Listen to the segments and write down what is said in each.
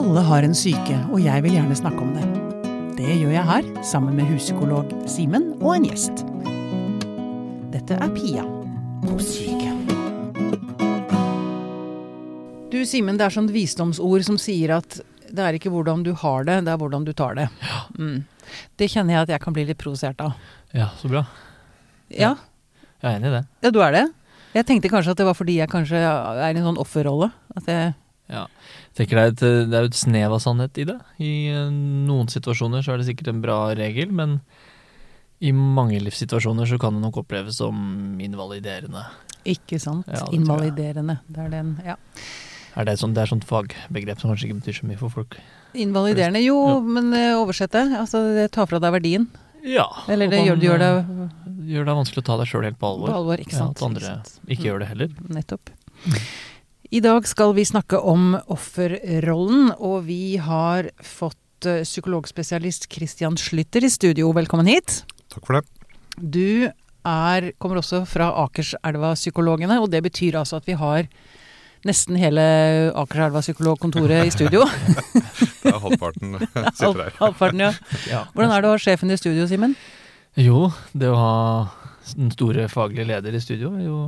Alle har en syke, og jeg vil gjerne snakke om det. Det gjør jeg her, sammen med huspsykolog Simen og en gjest. Dette er Pia på syke. Du Simen, det er sånn visdomsord som sier at det er ikke hvordan du har det, det er hvordan du tar det. Mm. Det kjenner jeg at jeg kan bli litt provosert av. Ja, så bra. Ja, Jeg er enig i det. ja, du er det? Jeg tenkte kanskje at det var fordi jeg kanskje er i en sånn offerrolle. At jeg Ja. Tenker det er, et, det er et snev av sannhet i det. I eh, noen situasjoner så er det sikkert en bra regel, men i mange livssituasjoner så kan det nok oppleves som invaliderende. Ikke sant? Ja, det. Invaliderende. Det er den, ja. Er det, et sånt, det er et sånt fagbegrep som kanskje ikke betyr så mye for folk. Invaliderende. Jo, Ja. men eh, oversett det. Altså, det tar fra deg verdien. Ja. Eller det man, gjør, det gjør det eh, gjør det vanskelig å ta deg sjøl helt på alvor. på alvor, ikke sant? Ja, at andre Ikke ikke gjør det heller. Nettopp. I dag skal vi snakke om offerrollen, og vi har fått eh, psykologspesialist Christian Schlytter i studio. Velkommen hit. Takk for det. Du er, kommer også fra Akerselva-psykologene, og det betyr altså at vi har nesten hele Akerselva-psykologkontoret i studio. Det er halvparten sitter her. Halvparten, ja. Ja. Hvordan er det å ha sjefen i studio, Simen? Jo, det å ha den store faglige leder i studio er jo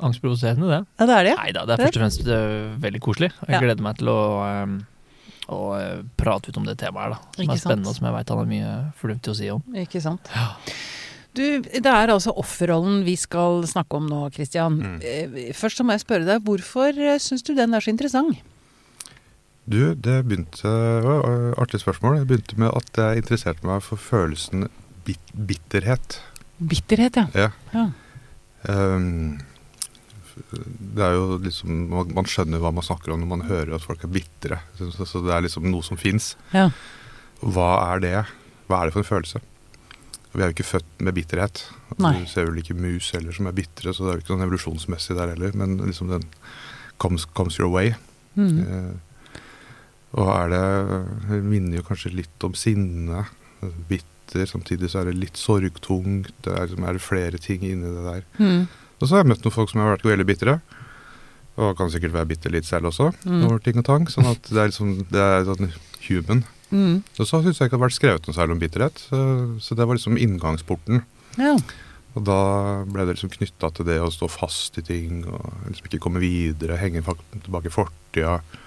angstprovoserende, det. Ja, det er det. Nei da, det er først og fremst eh, veldig koselig. Jeg Ja. gleder meg til å, eh, å eh, prate ut om det temaet her, da. Som Ikke er sant? spennende, og som jeg veit han har mye fornuftig å si om. Ikke sant. Ja. Du, det er altså offerrollen vi skal snakke om nå, Christian. Mm. Først så må jeg spørre deg, hvorfor syns du den er så interessant? Du, det begynte et Artig spørsmål. Det begynte med at jeg interesserte meg for følelsen bit bitterhet. Bitterhet, ja. Ja. Ja. Ehm, det er jo liksom man, skjønner hva man snakker om når man hører at folk er bitre. Så, så, det er liksom noe som fins. Ja. Hva er det? Hva er det for en følelse? Vi er jo ikke født med bitterhet. Nei. Du ser vel ikke mus heller som er bitre, så det er jo ikke sånn evolusjonsmessig der heller. Men liksom den comes, comes your way. Mm. Eh, og er det Det minner jo kanskje litt om sinne. Bitter. Samtidig så er det litt sorgtungt. Det er, liksom, er det flere ting inni det der. Mm. Og så har jeg møtt noen folk som har vært veldig bitre. Og kan sikkert være bitter litt selv også, Mm. over ting og tang. Sånn at det er liksom Det er sånn human. Mm. Og så syns jeg ikke det har vært skrevet noe særlig om bitterhet. Så, så det var liksom inngangsporten. Ja. Og da ble det liksom knytta til det å stå fast i ting og liksom ikke komme videre, henge tilbake i fortida. eh,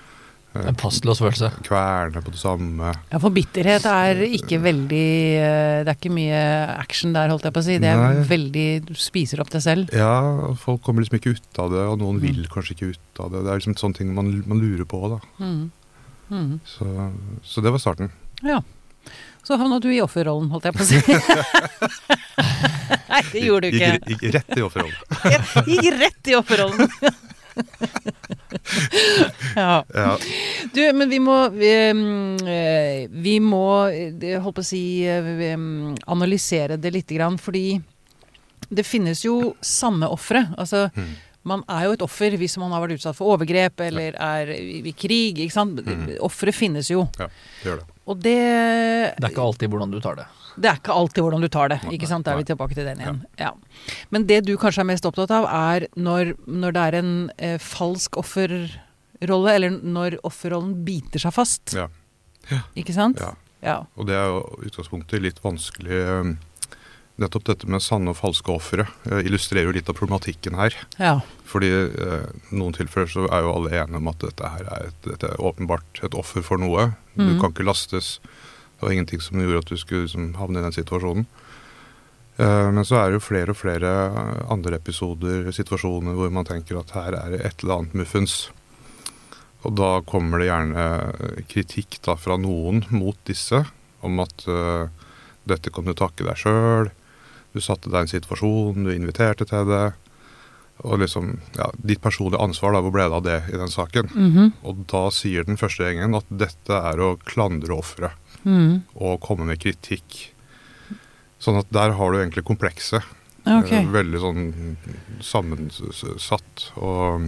En fastlåst følelse. Kverne på det samme. ja, for bitterhet er ikke veldig eh, Det er ikke mye action der, holdt jeg på å si. Det er Nei. veldig Du spiser opp deg selv. Ja, folk kommer liksom ikke ut av det, og noen Mm. vil kanskje ikke ut av det. Det er liksom sånne ting man, man lurer på, da. Mm. Mm. Så, så det var starten. Ja. Så havna du i offerrollen, holdt jeg på å si. Nei, det gjorde du ikke. Gikk, gikk rett i offerrollen. Gikk rett i offerrollen. ja. Ja. Du, men vi må Vi, mm, eh, vi må eh, holdt på å si eh, vi, mm, analysere det lite grann, fordi det finnes jo sanne ofre. Altså, Mm. man er jo et offer hvis man har vært utsatt for overgrep eller er i, i krig. ikke sant? Mm. Ofre finnes jo. ja, det gjør det. Og det Det er ikke alltid hvordan du tar det. Det er ikke alltid hvordan du tar det. Ikke sant? Da er vi tilbake til den igjen. Ja. Men det du kanskje er mest opptatt av, er når, når det er en eh, falsk offerrolle, eller når offerrollen biter seg fast. Ja. Ikke sant? Ja. Ja. Og det er jo utgangspunktet litt vanskelig eh, Nettopp dette med sanne og falske ofre eh, illustrerer jo litt av problematikken her. ja. Fordi eh, noen tilfeller så er jo alle enige om at dette her er, et, dette er åpenbart et offer for noe. Du Mhm. kan ikke lastes. Det var ingenting som gjorde at du skulle liksom, havne i den situasjonen. Eh, men så er det jo flere og flere andre episoder, situasjoner, hvor man tenker at her er det et eller annet muffens. Og da kommer det gjerne kritikk da fra noen mot disse om at uh, dette kan du takke deg sjøl. Du satte deg i en situasjon, du inviterte til det. Og liksom, ja, Ditt personlige ansvar, da, hvor ble det av det i den saken? Mhm. Og da sier den første gjengen at dette er å klandre offeret Mhm. og komme med kritikk. Sånn at der har du egentlig komplekset. Ok. Eh, Veldig sånn sammensatt. Og,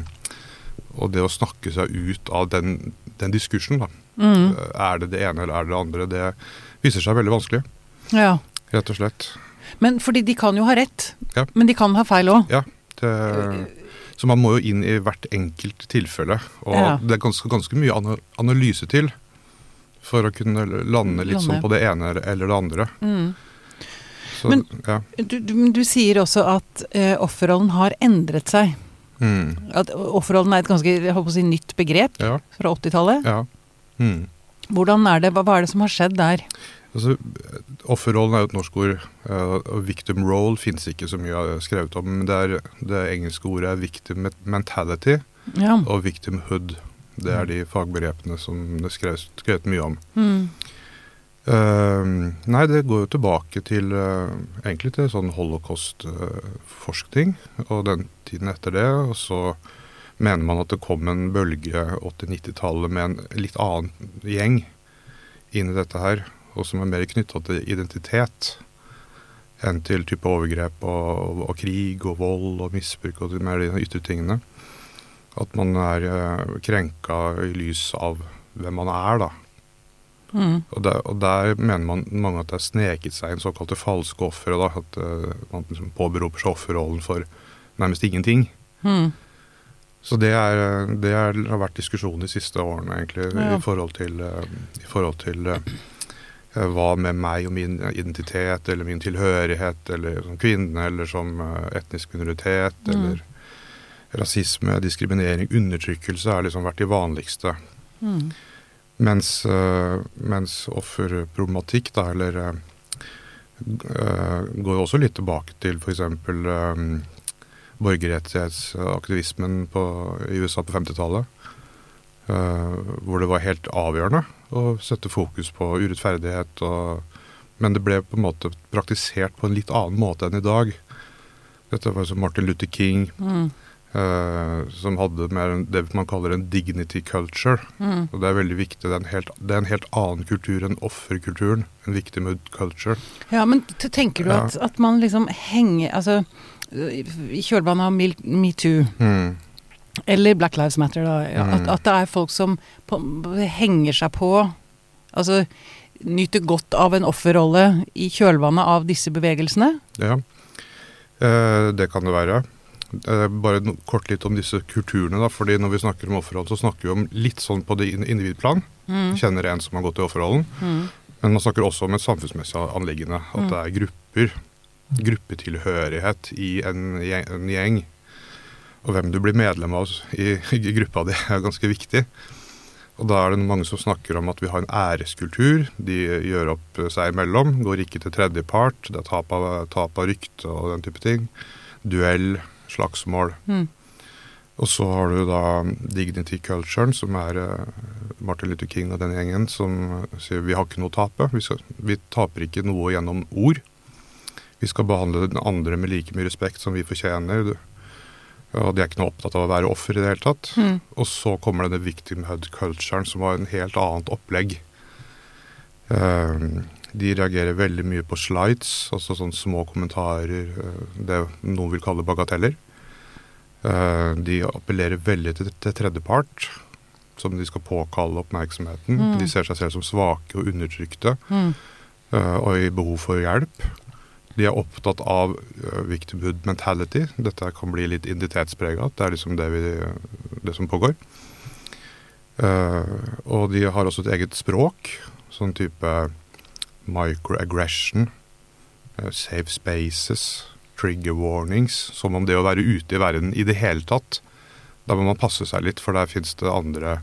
og det å snakke seg ut av den, den diskursen, da. Eh, Er det det ene eller er det det andre? Det viser seg veldig vanskelig, Ja. rett og slett. Men fordi de kan jo ha rett. Ja. Men de kan ha feil òg. Ja, Så man må jo inn i hvert enkelt tilfelle. Og Ja. det er ganske, ganske mye analyse til for å kunne lande litt sånn på det ene eller det andre. Mm. Så, Men- ja. Du, du, du sier også at eh, offerrollen har endret seg. Mm. At offerrollen er et ganske jeg si, nytt begrep ja. fra 80-tallet. ja. Mm. Hvordan er det, hva, hva er det som har skjedd der? Altså, offerrollen er jo et norsk ord. Uh, victim role fins ikke så mye av- skrevet om. Men det, er, det engelske ordet er victim mentality Ja. og victimhood. Det er de fagbegrepene som det er skrevet, mye om. Mm. Uh, nei, det går jo tilbake til uh, egentlig til sånn holocaust-forskning og den tiden etter det. Og så mener man at det kom en bølge 80-90-tallet med en litt annen gjeng inn i dette her, og som er mer knytta til identitet enn til type overgrep og, og krig og vold og misbruk og de mer ytre tingene. At man er eh, krenka i lys av hvem man er, da. Mm. Og der, og der mener man mange at det har sneket seg inn såkalte falske ofre. da, At uh, man liksom påberoper seg offerrollen for nærmest ingenting. Mm. Så det, er, eh, det er, har vært diskusjon de siste årene, egentlig, Ja. i forhold til, i forhold til uh, hva med meg og min identitet, eller min tilhørighet, eller som kvinne, eller som uh, etnisk minoritet, Mm. eller rasisme, diskriminering, undertrykkelse har liksom vært de vanligste. Mm. Mens, øh, mens offerproblematikk, da, eller øh, øh, går jo også litt tilbake til f.eks. Um, borgerrettighetsaktivismen på, i USA på 50-tallet. Uh, hvor det var helt avgjørende å sette fokus på urettferdighet. Og, men det ble på en måte praktisert på en litt annen måte enn i dag. Dette var som Martin Luther King, Mm. Øh, som hadde mer en- det man kaller en dignity culture. Mm. Og det er veldig viktig. Det er en helt, er en helt annen kultur enn offerkulturen. En viktig mood culture. Ja, men tenker du Ja. at, at man liksom henger Altså, i kjølvannet av metoo, Mm. eller Black Lives Matter, da, ja, Mm. at, at det er folk som på, henger seg på Altså nyter godt av en offerrolle i kjølvannet av disse bevegelsene? Ja, eh, det kan det være. Eh, bare kort litt om disse kulturene. da, fordi Når vi snakker om offerhold, så snakker vi om litt sånn på det individplan. Mm. Kjenner en som har gått i offerholden. Mm. Men man snakker også om et samfunnsmessig anliggende. At Mm. det er grupper. Gruppetilhørighet i en gjeng, en gjeng. Og hvem du blir medlem av i, i gruppa di, er ganske viktig. Og da er det mange som snakker om at vi har en æreskultur. De gjør opp seg imellom. Går ikke til tredjepart. Det er tap av, tap av rykte og den type ting. Duell, slagsmål. Mm. Og så har du da dignity culturen, som er eh, Martin Luther King og den gjengen, som sier vi har ikke noe å tape. Vi, skal, vi taper ikke noe gjennom ord. Vi skal behandle den andre med like mye respekt som vi fortjener. Du- Og de er ikke noe opptatt av å være offer i det hele tatt. Mm. Og så kommer denne victimhood culturen, som var en helt annet opplegg. Eh, de reagerer veldig mye på slides, altså sånne små kommentarer, eh, det noen vil kalle bagateller. Eh, de appellerer veldig til, til tredjepart, som de skal påkalle oppmerksomheten. Mm. De ser seg selv som svake og undertrykte, Mm. eh, og i behov for hjelp. De er opptatt av victimhood mentality. Dette kan bli litt identitetsprega. Det er liksom det, vi, det som pågår. Og de har også et eget språk. Sånn type microaggression, eh, safe spaces, trigger warnings. Som om det å være ute i verden i det hele tatt. Da må man passe seg litt, for der fins det andre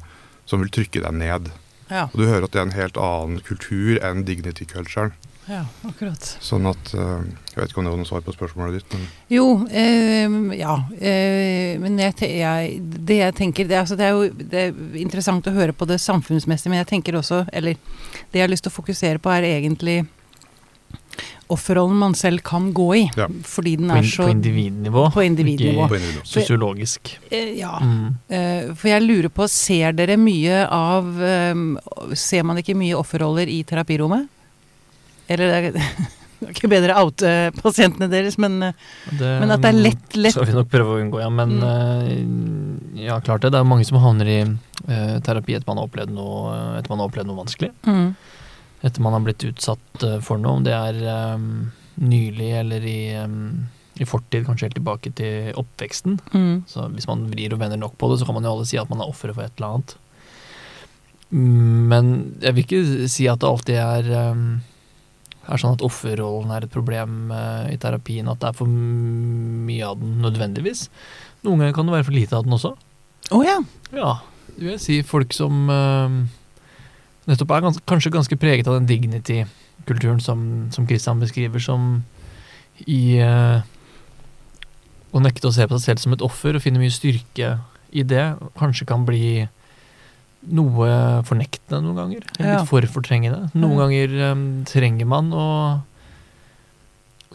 som vil trykke deg ned. Ja, Og du hører at det er en helt annen kultur enn dignity-culturen. Ja, akkurat. Sånn at eh, Jeg vet ikke om det var noe svar på spørsmålet ditt, men Jo, eh, ja. Eh, men jeg, jeg, det jeg tenker det, er- altså, det er jo det er interessant å høre på det samfunnsmessige, men jeg tenker også Eller det jeg har lyst til å fokusere på, er egentlig offerrollen man selv kan gå i. Ja. Fordi den er så på individnivå. På individnivå. Ikke sosiologisk. Eh, Ja. Mm. Eh, For jeg lurer på, ser dere mye av eh, Ser man ikke mye offerroller i terapirommet? Eller det er det er ikke bedre å oute pasientene deres, men, eh, Det, men at det er lett, lett skal vi nok prøve å unngå, ja. Men mm. ja, klart det. Det er mange som havner i uh, terapi etter man har opplevd noe, etter man har opplevd noe vanskelig. mm, Etter man har blitt utsatt eh, for noe, om det er um, nylig eller i, um, i fortid, kanskje helt tilbake til oppveksten. Mm. Så hvis man vrir og vender nok på det, så kan man jo alle si at man er offeret for et eller annet. Men jeg vil ikke si at det alltid er, er sånn at offerrollen er et problem uh, i terapien, at det er for mye av den nødvendigvis. Noen ganger kan det være for lite av den også. Å ja. Ja, det vil jeg si. Folk som uh, nettopp er gans kanskje ganske preget av den dignity-kulturen som, som Christian beskriver, som i uh, å nekte å se på seg selv som et offer og finne mye styrke i det, kanskje kan bli noe fornektende noen ganger. Litt for fortrengende. Noen Ja. ganger um, trenger man å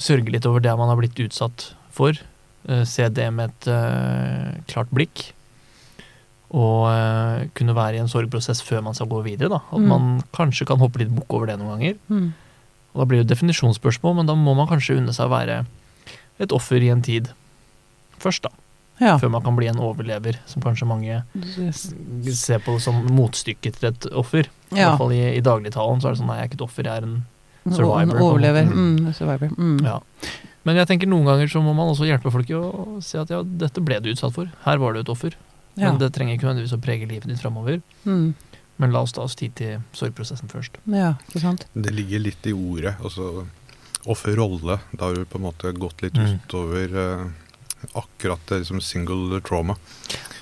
sørge litt over det man har blitt utsatt for. Uh, se det med et uh, klart blikk. Og uh, kunne være i en sorgprosess før man skal gå videre. Da. At Mm. man kanskje kan hoppe litt bukk over det noen ganger. Mm. Og da blir det jo definisjonsspørsmål, men da må man kanskje unne seg å være et offer i en tid først, da. Ja. Før man kan bli en overlever, som kanskje mange ser på som motstykket til et offer. I Ja. hvert fall i, i dagligtalen så er det sånn nei, jeg er ikke et offer, jeg er en Survivor, En på en Overlever. måte. Mm, survivor. Mm. Ja. Men jeg tenker noen ganger så må man også hjelpe folk i å se at ja, dette ble du utsatt for. Her var du et offer. Ja. Men det trenger ikke nødvendigvis å prege livet ditt framover. Mm. Men la oss ta oss tid til sorgprosessen først. ja, ikke sant. Det ligger litt i ordet. altså Offerrolle. Da har du på en måte gått litt Mm. utover eh, akkurat det liksom single trauma.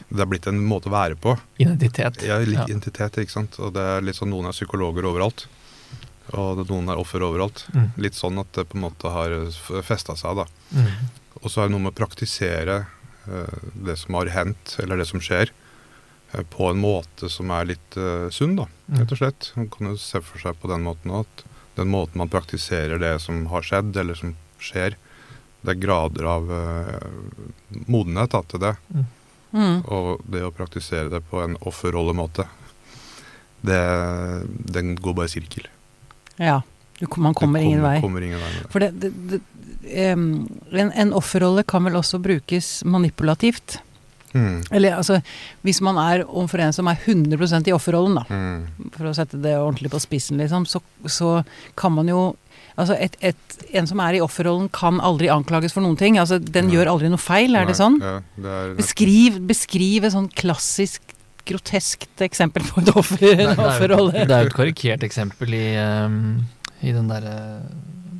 Det er blitt en måte å være på. Identitet. Ja. identitet, ikke sant. Og det er litt sånn noen er psykologer overalt. Og det- noen er offer overalt. Mm. Litt sånn at det på en måte har festa seg, da. Mm. Og så er det noe med å praktisere eh, det som har hendt, eller det som skjer, eh, på en måte som er litt eh, sunn, da, Mm. rett og slett. Man kan jo se for seg på den måten at den måten man praktiserer det som har skjedd, eller som skjer, det er grader av uh, modenhet da, til det. Mm. Og det å praktisere det på en offerrollemåte, det, den går bare i sirkel. Ja. Du, man kommer Det ingen vei. Kommer ingen vei med det. For det, det, det um, en, en offerrolle kan vel også brukes manipulativt. Mm. Eller altså, hvis man er overfor en som er 100% i offerrollen, da, Mm. for å sette det ordentlig på spissen, liksom, så, så kan man jo Altså, et, et, en som er i offerrollen kan aldri anklages for noen ting. Altså, den Nei. gjør aldri noe feil, er det sånn? Ja, det er, Beskriv, beskriv et sånn klassisk, groteskt eksempel på et offer, en er offerrolle. det er jo et karikert eksempel i, um, i den derre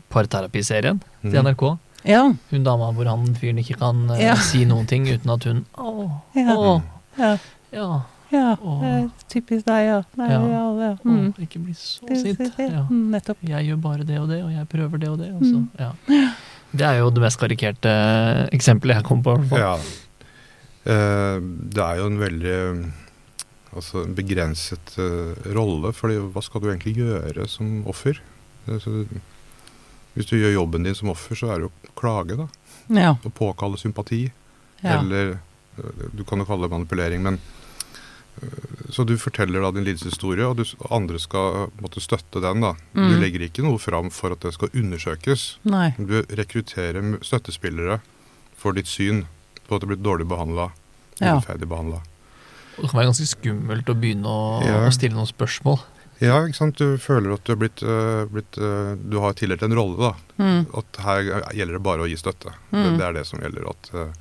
parterapiserien til Mm. NRK. Ja. Hun dama hvor han fyren ikke kan uh, Ja. si noen ting uten at hun Å, Ja. å, Ja. ja, ja. og, det er typisk deg, ja. Nei, Ja. ja, ja. Mm. Og ikke bli så Det- sint. Ja. mm, Nettopp. Jeg gjør bare det og det, og jeg prøver det og det. Og så, Mm. ja. Det er jo det mest karikerte eksempelet jeg kom på. Ja. Eh, det er jo en veldig altså, en begrenset eh, rolle, fordi hva skal du egentlig gjøre som offer? Altså, hvis du gjør jobben din som offer, så er det jo å klage, da. Ja. Å påkalle sympati. ja. Eller eh, du kan jo kalle det manipulering, men eh, Så du forteller da din lidelseshistorie, og du, andre skal måtte støtte den. da. Du Mm. legger ikke noe fram for at det skal undersøkes. Nei. Du rekrutterer støttespillere for ditt syn på at du er blitt dårlig behandla, Ja. urettferdig behandla. Det kan være ganske skummelt å begynne å, Ja. å stille noen spørsmål. Ja, ikke sant. Du føler at du er blitt, uh, blitt uh, Du har tildelt en rolle, da. Mm. At her gjelder det bare å gi støtte. Mm. Det, det er det som gjelder. At, øh,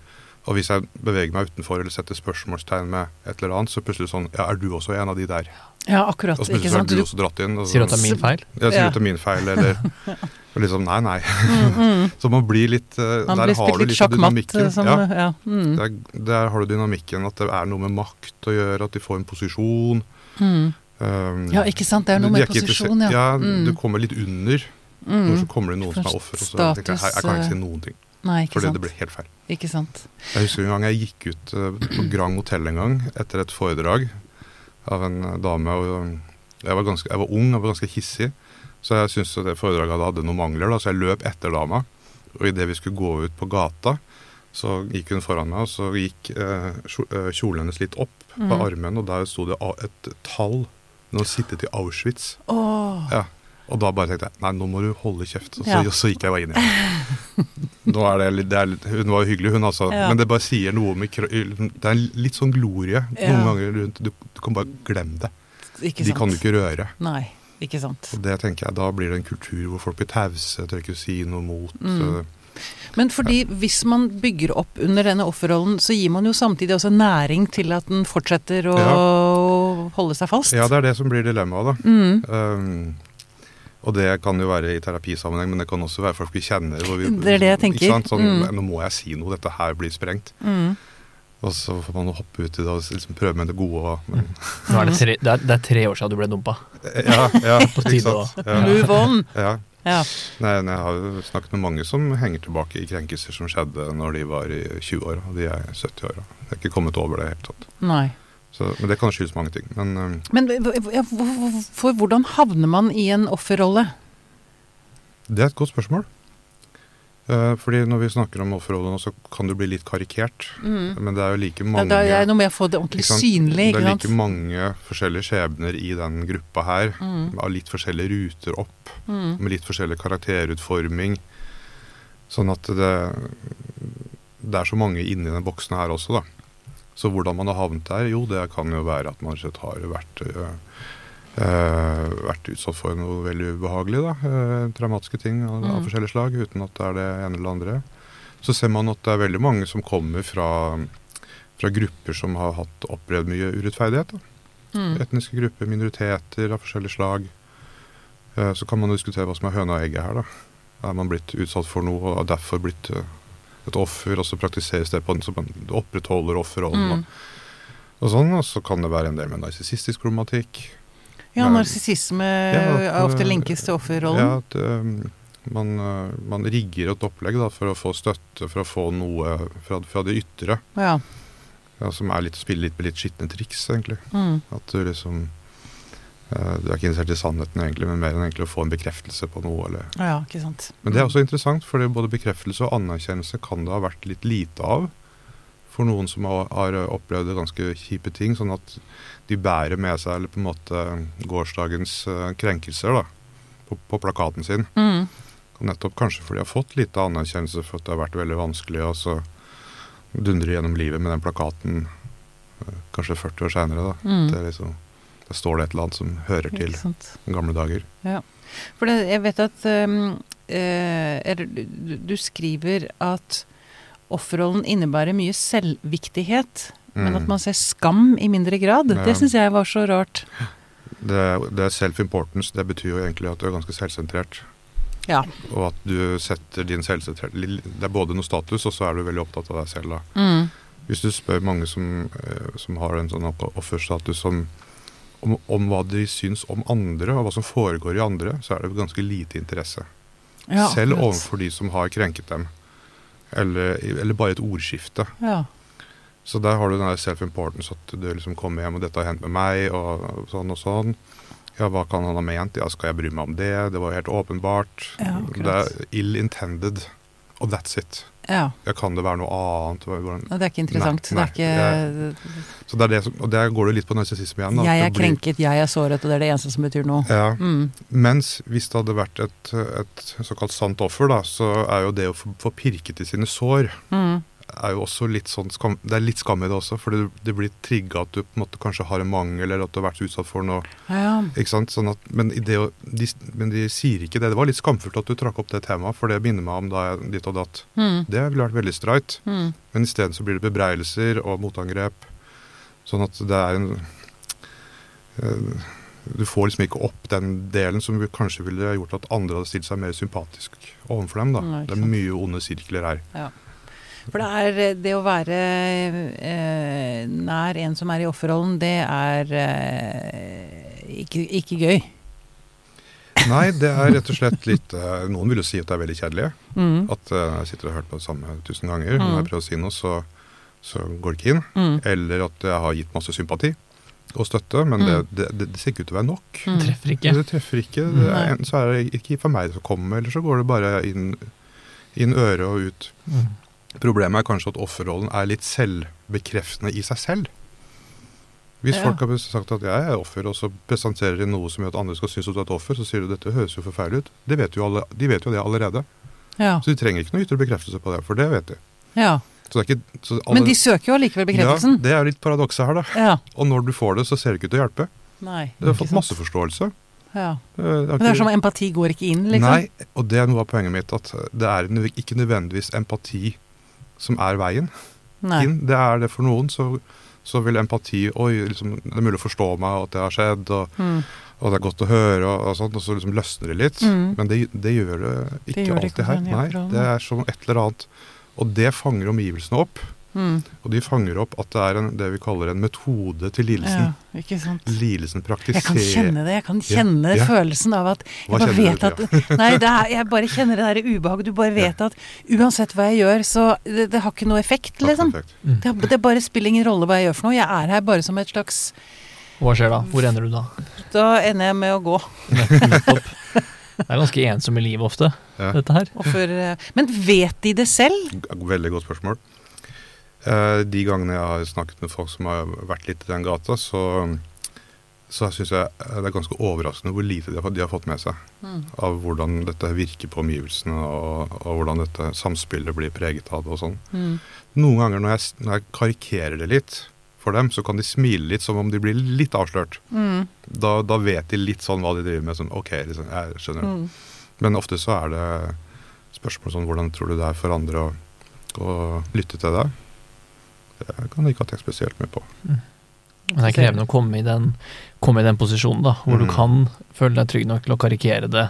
og hvis jeg beveger meg utenfor eller setter spørsmålstegn med et eller annet, så plutselig sånn Ja, er du også en av de der? Ja, akkurat. Og så Ikke plutselig er sant? du også dratt inn. Og så, Sier du at det er min feil? Ja, sier du at det er min feil, eller og liksom Nei, nei. mm, mm. Så man blir litt øh, Man Der blir har du litt dynamikken. Som, Ja. ja. Mm. Der, der har du dynamikken at det er noe med makt å gjøre, at de får en posisjon. Mm. Um, ja, ikke sant. Det er noe med ikke posisjon, ja. Ja, Mm. du kommer litt under. Når Mm. så kommer det noen som er offer, og så tenker jeg, jeg, jeg kan ikke si noen ting. Nei, ikke fordi det, sant. det blir helt feil. Ikke sant. Jeg husker en gang jeg gikk ut eh, på Grand Hotell en gang etter et foredrag av en eh, dame. og um, Jeg var, ganske, jeg var ung og var ganske hissig, så jeg syntes det foredraget hadde, noen mangler. Da, så jeg løp etter dama. Og idet vi skulle gå ut på gata, så gikk hun foran meg, og så gikk eh, eh, kjolen hennes litt opp på mm. armen, og der sto det et tall. Hun hadde sittet i Auschwitz. Åh. Ja. Og da bare tenkte jeg nei, nå må du holde kjeft. Og så, Ja. så gikk jeg bare inn igjen. Nå er det litt, det er litt, hun var jo hyggelig, hun altså. Ja. Men det bare sier noe om Det er litt sånn glorie Ja. noen ganger rundt. Du, du kan bare glemme det. Ikke De sant. kan du ikke røre. Nei, ikke sant. Og det tenker jeg, Da blir det en kultur hvor folk blir tause, tør ikke si noe mot. Mm. Men fordi hvis man bygger opp under denne offerrollen, så gir man jo samtidig også næring til at den fortsetter å holde seg fast. Ja, det er det som blir dilemmaet, da. Mm. Um, og det kan jo være i terapisammenheng, men det kan også være folk vi kjenner. Hvor vi, Det er det jeg tenker. Sånn, Mm. Nå må jeg si noe, dette her blir sprengt. Mm. Og så får man hoppe ut i det og liksom prøve med det gode. og- Men, Nå er det, tre, det, er, det er tre år siden du ble dumpa. ja, ja, På tide å Ja, Move on. ja. Ja. Nei, nei, jeg har jo snakket med mange som henger tilbake i krenkelser som skjedde når de var i 20-åra. De er 70-åra. De er ikke kommet over det i det hele tatt. Nei. Så, men det kan skyldes mange ting. Men um, Men for hvordan havner man i en offerrolle? det er et godt spørsmål. Uh, fordi når vi snakker om offerrollen, så kan det bli litt karikert. Mm. Men det er jo like Da, mange da er det noe med å få det ordentlig synlig, Det er like mange forskjellige skjebner i den gruppa her, Mm. av litt forskjellige ruter opp, Mm. med litt forskjellig karakterutforming. Sånn at det, det er så mange inni den boksen her også, da. Så hvordan man har havnet der, jo det kan jo være at man rett har vært, øh, vært utsatt for noe veldig ubehagelig, da. øh, traumatiske ting av, av Mm. forskjellige slag, uten at det er det ene eller andre. Så ser man at det er veldig mange som kommer fra, fra grupper som har hatt opplevd mye urettferdighet. Mm. Etniske grupper, minoriteter av forskjellige slag. Eh, Så kan man diskutere hva som er høna og egget her, da. Er man blitt utsatt for noe og derfor blitt eh, et offer, og så praktiseres det på en så man opprettholder offerrollen. Mm. Og, sånn, og så kan det være en del med narsissistisk problematikk. Ja, narsissisme Ja, ofte øh, linkes til offerrollen. Ja, at eh, man, uh, man rigger et opplegg da, for å få støtte, for å få noe fra, fra det ytre. Ja. Ja, som er litt å spille litt med litt skitne triks, egentlig. Mm. At du liksom eh, Du er ikke interessert i sannheten, egentlig, men mer enn egentlig å få en bekreftelse på noe. Eller. ja, ikke sant. Men det er også interessant, for både bekreftelse og anerkjennelse kan det ha vært litt lite av for noen som har, har opplevd ganske kjipe ting, sånn at de bærer med seg eller på en måte gårsdagens eh, krenkelser da, på, på plakaten sin. Mm. Nettopp kanskje fordi de har fått lite anerkjennelse for at det har vært veldig vanskelig, og så dundrer gjennom livet med den plakaten eh, kanskje 40 år seinere. Mm. Det er liksom, der står det et eller annet som hører til gamle dager. For det, jeg vet at um, er, du, du skriver at offerrollen innebærer mye selvviktighet, men Mm. at man ser skam i mindre grad. Ja. Det syns jeg var så rart. Det, det er self-importance. Det betyr jo egentlig at du er ganske selvsentrert. Ja. Og at du setter din selvsentrert Det er både noe status, og så er du veldig opptatt av deg selv. da. Mm. Hvis du spør mange som, eh, som har en sånn offerstatus om, om, om hva de syns om andre, og hva som foregår i andre, så er det ganske lite interesse. Ja, Selv akkurat. overfor de som har krenket dem. Eller, eller bare et ordskifte. Ja. Så der har du den self-importance, at du liksom kommer hjem og 'dette har hendt med meg', og sånn og sånn. Ja, hva kan han ha ment? Ja, skal jeg bry meg om det? Det var helt åpenbart. Ja, det er ill intended, og that's it. Ja. Ja, kan det være noe annet? Det er ikke interessant. Nei, det er ikke Så det er det som, og der går det litt på narsissisme igjen. da, Jeg er blir- krenket, jeg er såret, og det er det eneste som betyr noe. Ja, Mm. Mens hvis det hadde vært et, et såkalt sant offer, da, så er jo det å få, få pirket i sine sår Mm. Er jo også litt sånn skam, Det er litt skam i det også, for det, det blir trigga at du på en måte kanskje har en mangel, eller at du har vært utsatt for noe. Ja. ikke sant? Sånn at, men, i det, de, men de sier ikke det. Det var litt skamfullt at du trakk opp det temaet, for det minner meg om da jeg ditt og datt. Mm. Det ville vært veldig streit. Mm. Men isteden så blir det bebreidelser og motangrep. Sånn at det er en eh, Du får liksom ikke opp den delen som kanskje ville gjort at andre hadde stilt seg mer sympatisk overfor dem. da. Nei, det er mye onde sirkler her. For det er eh, det å være eh, nær en som er i offerrollen, det er eh, ikke, ikke gøy. Nei, det er rett og slett litt eh, Noen vil jo si at det er veldig kjedelig. Mm. At eh, jeg sitter og har hørt på det samme tusen ganger. Mm. Når jeg prøver å si noe, så, så går det ikke inn. Mm. Eller at jeg har gitt masse sympati og støtte, men det, det, det, det ser ikke ut til å være nok. Mm. Treffer ikke. Det treffer ikke. Det er, enten så er det ikke for meg det som kommer, eller så går det bare inn, inn øret og ut. Mm. Problemet er kanskje at offerrollen er litt selvbekreftende i seg selv. Hvis Ja. folk har sagt at jeg er offer, og så presenterer de noe som gjør at andre skal synes at du er et offer, så sier du dette høres jo forferdelig ut. Det vet jo alle, de vet jo det allerede. Ja. Så de trenger ikke noe ytre bekreftelse på det, for det vet de. ja. Så det er ikke, så alle, Men de søker jo allikevel bekreftelsen. Ja, det er litt paradokset her, da. Ja. Og når du får det, så ser det ikke ut til å hjelpe. Nei. Du har fått masse forståelse. Ja. Eh, det Men det er som empati går ikke inn, liksom? Nei, og det er noe av poenget mitt. At det er ikke nødvendigvis empati som er veien Nei. inn. Det er det for noen. Så, så vil empati Oi, liksom, det er mulig å forstå meg, og at det har skjedd, og, Mm. og det er godt å høre, og, og sånt, og så liksom løsner det litt. Mm. Men det, det gjør det ikke gjør alltid ikke her. Nei, det er som et eller annet. Og det fanger omgivelsene opp. Mm. Og de fanger opp at det er en, det vi kaller en metode til lidelsen. Ja, ikke sant. Lidelsen praktiserer Jeg kan kjenne det. Jeg kan kjenne ja. følelsen av at jeg Hva bare vet du, at Nei, det er, jeg bare kjenner det der ubehaget. Du bare vet at uansett hva jeg gjør, så det, det har ikke noe effekt, liksom. Perfekt. Det, det bare spiller ingen rolle hva jeg gjør for noe. Jeg er her bare som et slags Hva skjer da? Hvor ender du da? Da ender jeg med å gå. Nettopp. Det er ganske ensomme liv ofte, Ja. dette her. Og for, eh, men vet de det selv? Veldig godt spørsmål. Eh, De gangene jeg har snakket med folk som har vært litt i den gata, så, så syns jeg det er ganske overraskende hvor lite de har, fått- de har fått med seg. Av hvordan dette virker på omgivelsene, og, og hvordan dette samspillet blir preget av det og sånn. Mm. Noen ganger når jeg, når jeg karikerer det litt for dem, så kan de smile litt som om de blir litt avslørt. Mm. Da, da vet de litt sånn hva de driver med. Sånn, ok, liksom, jeg skjønner. Mm. Men ofte så er det spørsmål sånn hvordan tror du det er for andre å, å lytte til deg? Det kan jeg ikke ha tenkt spesielt mye på. Men det er krevende å komme i den, komme i den posisjonen, da, hvor Mm. du kan føle deg trygg nok til å karikere det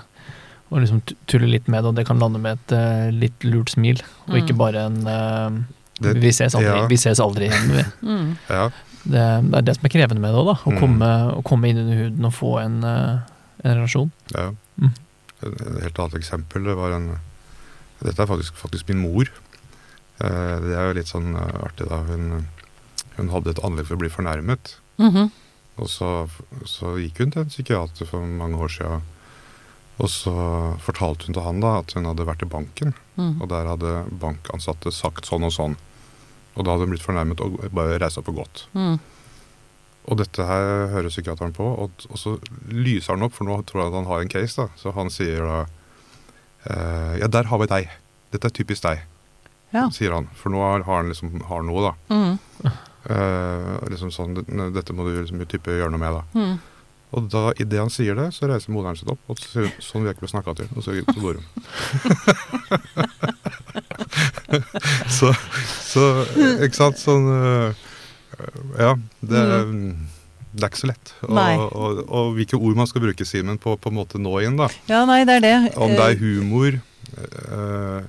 og liksom tulle litt med det, og det kan lande med et uh, litt lurt smil, og ikke Mm. bare en uh, Det- vi, ses aldri, ja. vi ses aldri igjen. Vi. Mm. Ja, Det, det er det som er krevende med det òg, da. Å Mm. komme, å komme inn under huden og få en, uh, en relasjon. ja. Mm. Et helt annet eksempel det var en Dette er faktisk, faktisk min mor. Eh, Det er jo litt sånn eh, artig, da. Hun, hun hadde et anlegg for å bli fornærmet. Mhm. Og så, så gikk hun til en psykiater for mange år siden. Og så fortalte hun til han da at hun hadde vært i banken, Mm. og der hadde bankansatte sagt sånn og sånn. Og da hadde hun blitt fornærmet og bare reist seg opp og gått. Mm. Og dette her hører psykiateren på, og, og så lyser han opp, for nå tror jeg at han har en case. da. Så han sier da eh, Ja, der har vi deg. Dette er typisk deg, Ja. sier han. For nå har, han liksom har noe, da. Mm. Eh, liksom sånn, Dette må du liksom type gjøre noe med, da. Mm. Og da, idet han sier det, så reiser moderen seg opp, og sier sånn vil jeg ikke bli snakka til. Og så, så går hun. så, så Ikke sant? Sånn øh, Ja. Det, det er ikke så lett. Og, og, og hvilke ord man skal bruke, Simen, på på en måte nå inn. da. Ja, nei, det er det. Om det Eh, er humor øh, øh,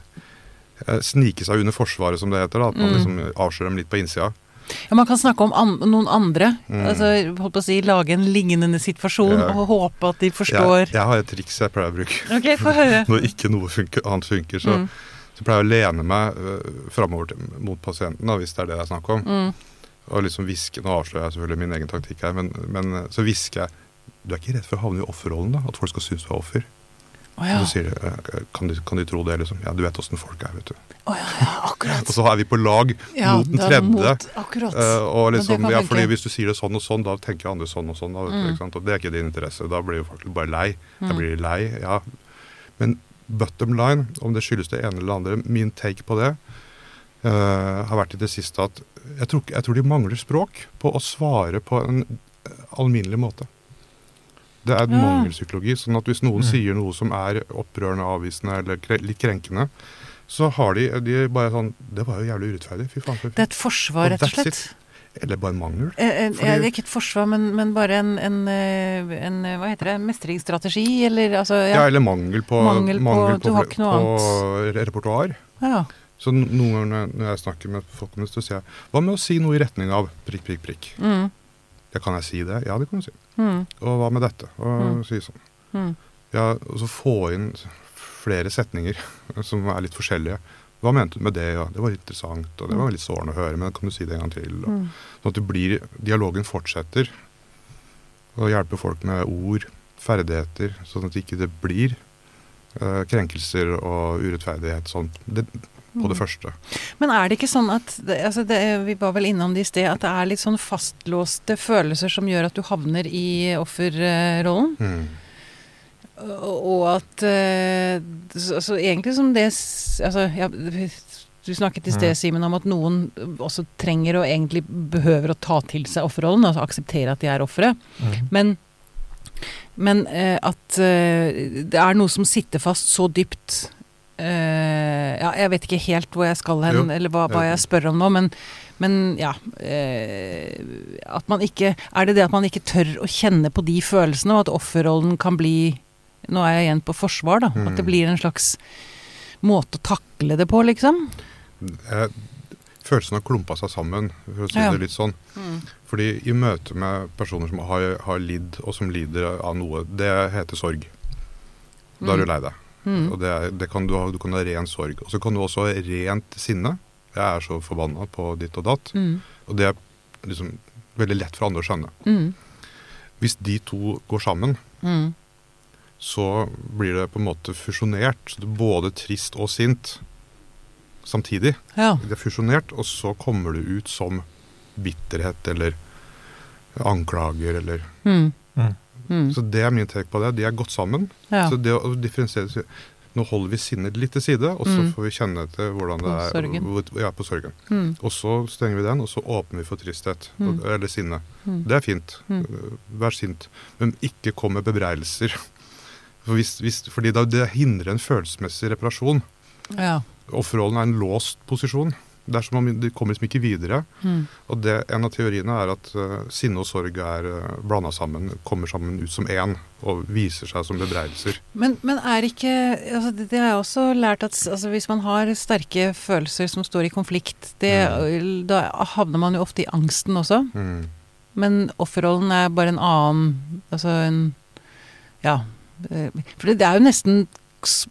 Snike seg under forsvaret, som det heter. da, At man Mm. liksom avslører dem litt på innsida. Ja, Man kan snakke om an noen andre. Mm. Altså, holdt på å si, Lage en lignende situasjon Ja. og håpe at de forstår. Jeg, jeg har et triks jeg pleier å bruke. Okay, få høre. Når ikke noe funker, annet funker, så, Mm. så pleier jeg å lene meg uh, framover mot pasienten, da, hvis det er det det er snakk om. Mm. Og liksom hviske Nå avslører jeg selvfølgelig min egen taktikk her, men, men uh, så hvisker jeg Du er ikke redd for å havne i offerrollen, da? At folk skal synes du er offer? Å ja. Så sier de uh, kan, de kan de tro det, liksom? Ja, du vet åssen folk er, vet du. Oh, ja, ja, akkurat. Og så er vi på lag Ja, mot den tredje. Mot, akkurat. uh, og liksom, ja, fordi Hvis du sier det sånn og sånn, da tenker andre sånn og sånn. Da, Mm. ikke sant? Og det er ikke din interesse. Da blir jo folk bare lei. Da Mm. blir de lei, ja. Men bottom line, om det skyldes det ene eller det andre, min take på det uh, har vært i det siste at jeg tror, jeg tror de mangler språk på å svare på en eh, alminnelig måte. Det er Ja. mangelpsykologi. sånn at hvis noen Mm. sier noe som er opprørende, avvisende eller kre litt krenkende, så har de, de bare sånn Det var jo jævlig urettferdig. Fy faen. Det er et forsvar, rett og slett. Eller bare en mangel. Eh, eh, Fordi- det er ikke et forsvar, men, men bare en, en, eh, en eh, Hva heter det? Mestringsstrategi, eller altså Ja, Ja. eller mangel på, Mangel på- du har ikke noe på repertoar. ja. Så noen ganger når jeg snakker med folk om det, så sier jeg hva med å si noe i retning av prikk, prikk, prikk. Mm. Ja, kan jeg si det? Ja, det kan du si. Mm. Og hva med dette? Og Mm. si sånn. Mm. Ja, og så få inn flere setninger som er litt forskjellige. Hva mente du med det? Ja, det var interessant, og det var litt sårende å høre, men kan du si det en gang til? Og, Mm. Sånn at blir, dialogen fortsetter. Og hjelper folk med ord, ferdigheter, sånn at ikke det blir uh, krenkelser og urettferdighet sånn, det, på det Mm. første. Men er det ikke sånn at altså det, Vi var vel innom det i sted, at det er litt sånn fastlåste følelser som gjør at du havner i offerrollen? Mm. Og, at eh, så, så egentlig som det Altså, ja, du snakket i sted, Mm. Simen, om at noen også trenger og egentlig behøver å ta til seg offerrollen, altså akseptere at de er ofre. Mm. Men Men eh, at eh, det er noe som sitter fast så dypt eh, Ja, jeg vet ikke helt hvor jeg skal hen, Jo, eller hva, hva jeg- spør om nå, men, men ja eh, At man ikke Er det det at man ikke tør å kjenne på de følelsene, og at offerrollen kan bli Nå er jeg igjen på forsvar, da. At det Mm. blir en slags måte å takle det på, liksom. Jeg, følelsene har klumpa seg sammen, for å si Ja. det litt sånn. Fordi i møte med personer som har, har lidd, og som lider av noe, det heter sorg. Da er du Mm. lei deg. Mm. Og det, er- det kan du, ha, du kan ha ren sorg. Og så kan du også ha rent sinne. Jeg er så forbanna på ditt og datt. Mm. Og det er liksom veldig lett for andre å skjønne. Mm. Hvis de to går sammen, Mm. så blir det på en måte fusjonert. Så du er både trist og sint samtidig. Ja. Det er fusjonert, og så kommer du ut som bitterhet eller anklager eller Mm. Mm. Så det er min take på det. De er godt sammen. ja. Så det å differensiere Nå holder vi sinnet litt til side, og så Mm. får vi kjenne etter hvordan det er. sorgen. hvor- Ja, på sorgen. Mm. Og så stenger vi den, og så åpner vi for tristhet. Mm. og- Eller sinne. Mm. Det er fint. Mm. Vær sint. Men ikke kom med bebreidelser. For hvis, hvis, fordi det hindrer en følelsesmessig reparasjon. ja. Offerrollen er en låst posisjon. Det er som om De kommer liksom ikke videre. Mm. Og det, En av teoriene er at uh, sinne og sorg er uh, blanda sammen, kommer sammen ut som én og viser seg som bebreidelser. Men, men er ikke altså det, det har jeg også lært at altså hvis man har sterke følelser som står i konflikt, det, da havner man jo ofte i angsten også. Mm. Men offerrollen er bare en annen Altså en Ja. eh, For det, det er jo nesten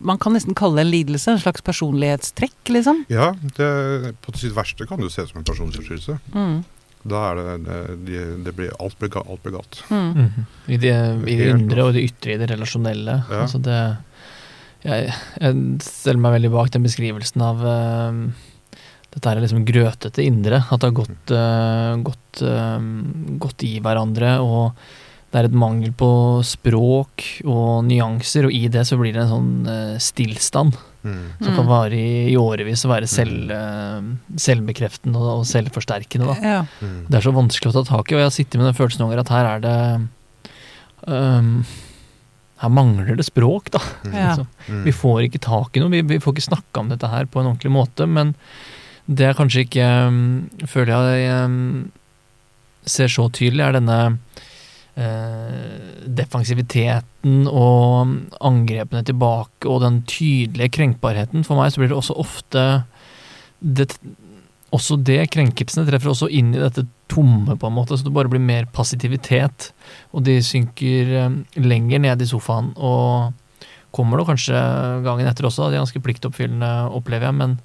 Man kan nesten kalle det en lidelse. En slags personlighetstrekk, liksom. Ja, det, på sitt verste kan det jo se ut som en personlighetsforstyrrelse. Mm. Da er det, det, det blir, alt, blir, alt blir galt. Mm. Mhm. I det, i det indre og det ytre, i det relasjonelle. Ja. Altså det, jeg, jeg stiller meg veldig bak den beskrivelsen av uh, dette er liksom grøtete indre. At det har gått, uh, gått, uh, gått i hverandre. Og det er et mangel på språk og nyanser, og i det så blir det en sånn uh, stillstand. Mm. Som kan vare i, i årevis og være selv, uh, selvbekreftende og, og selvforsterkende. da. Ja. Mm. Det er så vanskelig å ta tak i, og jeg har sittet med den følelsen noen ganger at her er det um, Her mangler det språk, da. Mm. Mm. vi får ikke tak i noe, vi, vi får ikke snakka om dette her på en ordentlig måte, men det jeg kanskje ikke um, føler jeg um, ser så tydelig, er denne defensiviteten og angrepene tilbake og den tydelige krenkbarheten. For meg så blir det også ofte det, også det, krenkelsene, treffer også inn i dette tomme, på en måte, så det bare blir mer passivitet. Og de synker eh, lenger ned i sofaen, og kommer da kanskje gangen etter også. De er ganske pliktoppfyllende, opplever jeg, men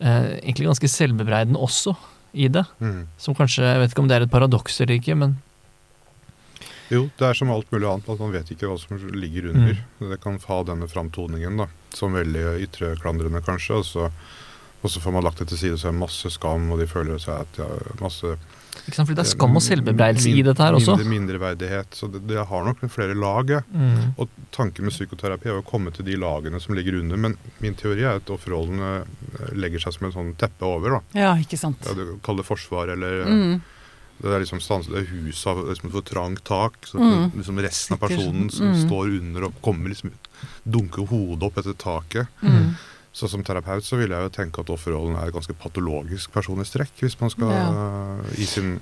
eh, egentlig ganske selvbebreidende også i det. Mm. Som kanskje, jeg vet ikke om det er et paradoks eller ikke, men Jo, det er som alt mulig annet, at man vet ikke hva som ligger under. Det kan ha denne framtoningen da, som veldig ytreklandrende, kanskje. Og så, og så får man lagt det til side, så er det masse skam, og de føler seg at de har masse ikke sant? Fordi det er skam og selvbebreidelse i dette her også. Mindre, mindreverdighet. Så det, det har nok flere lag. Mm. Og tanken med psykoterapi er å komme til de lagene som ligger under. Men min teori er at offerrollen eh, legger seg som en sånn teppe over. da. ja, ikke sant. Ja, Kall det forsvar, eller eh, Mm. Det er liksom stans, det er huset har liksom for trangt tak. Så Mm. liksom resten av personen som mm. står under og kommer liksom ut, dunker hodet opp etter taket. Mm. Så som terapeut så vil jeg jo tenke at offerrollen er et ganske patologisk personlig strekk hvis man skal i sin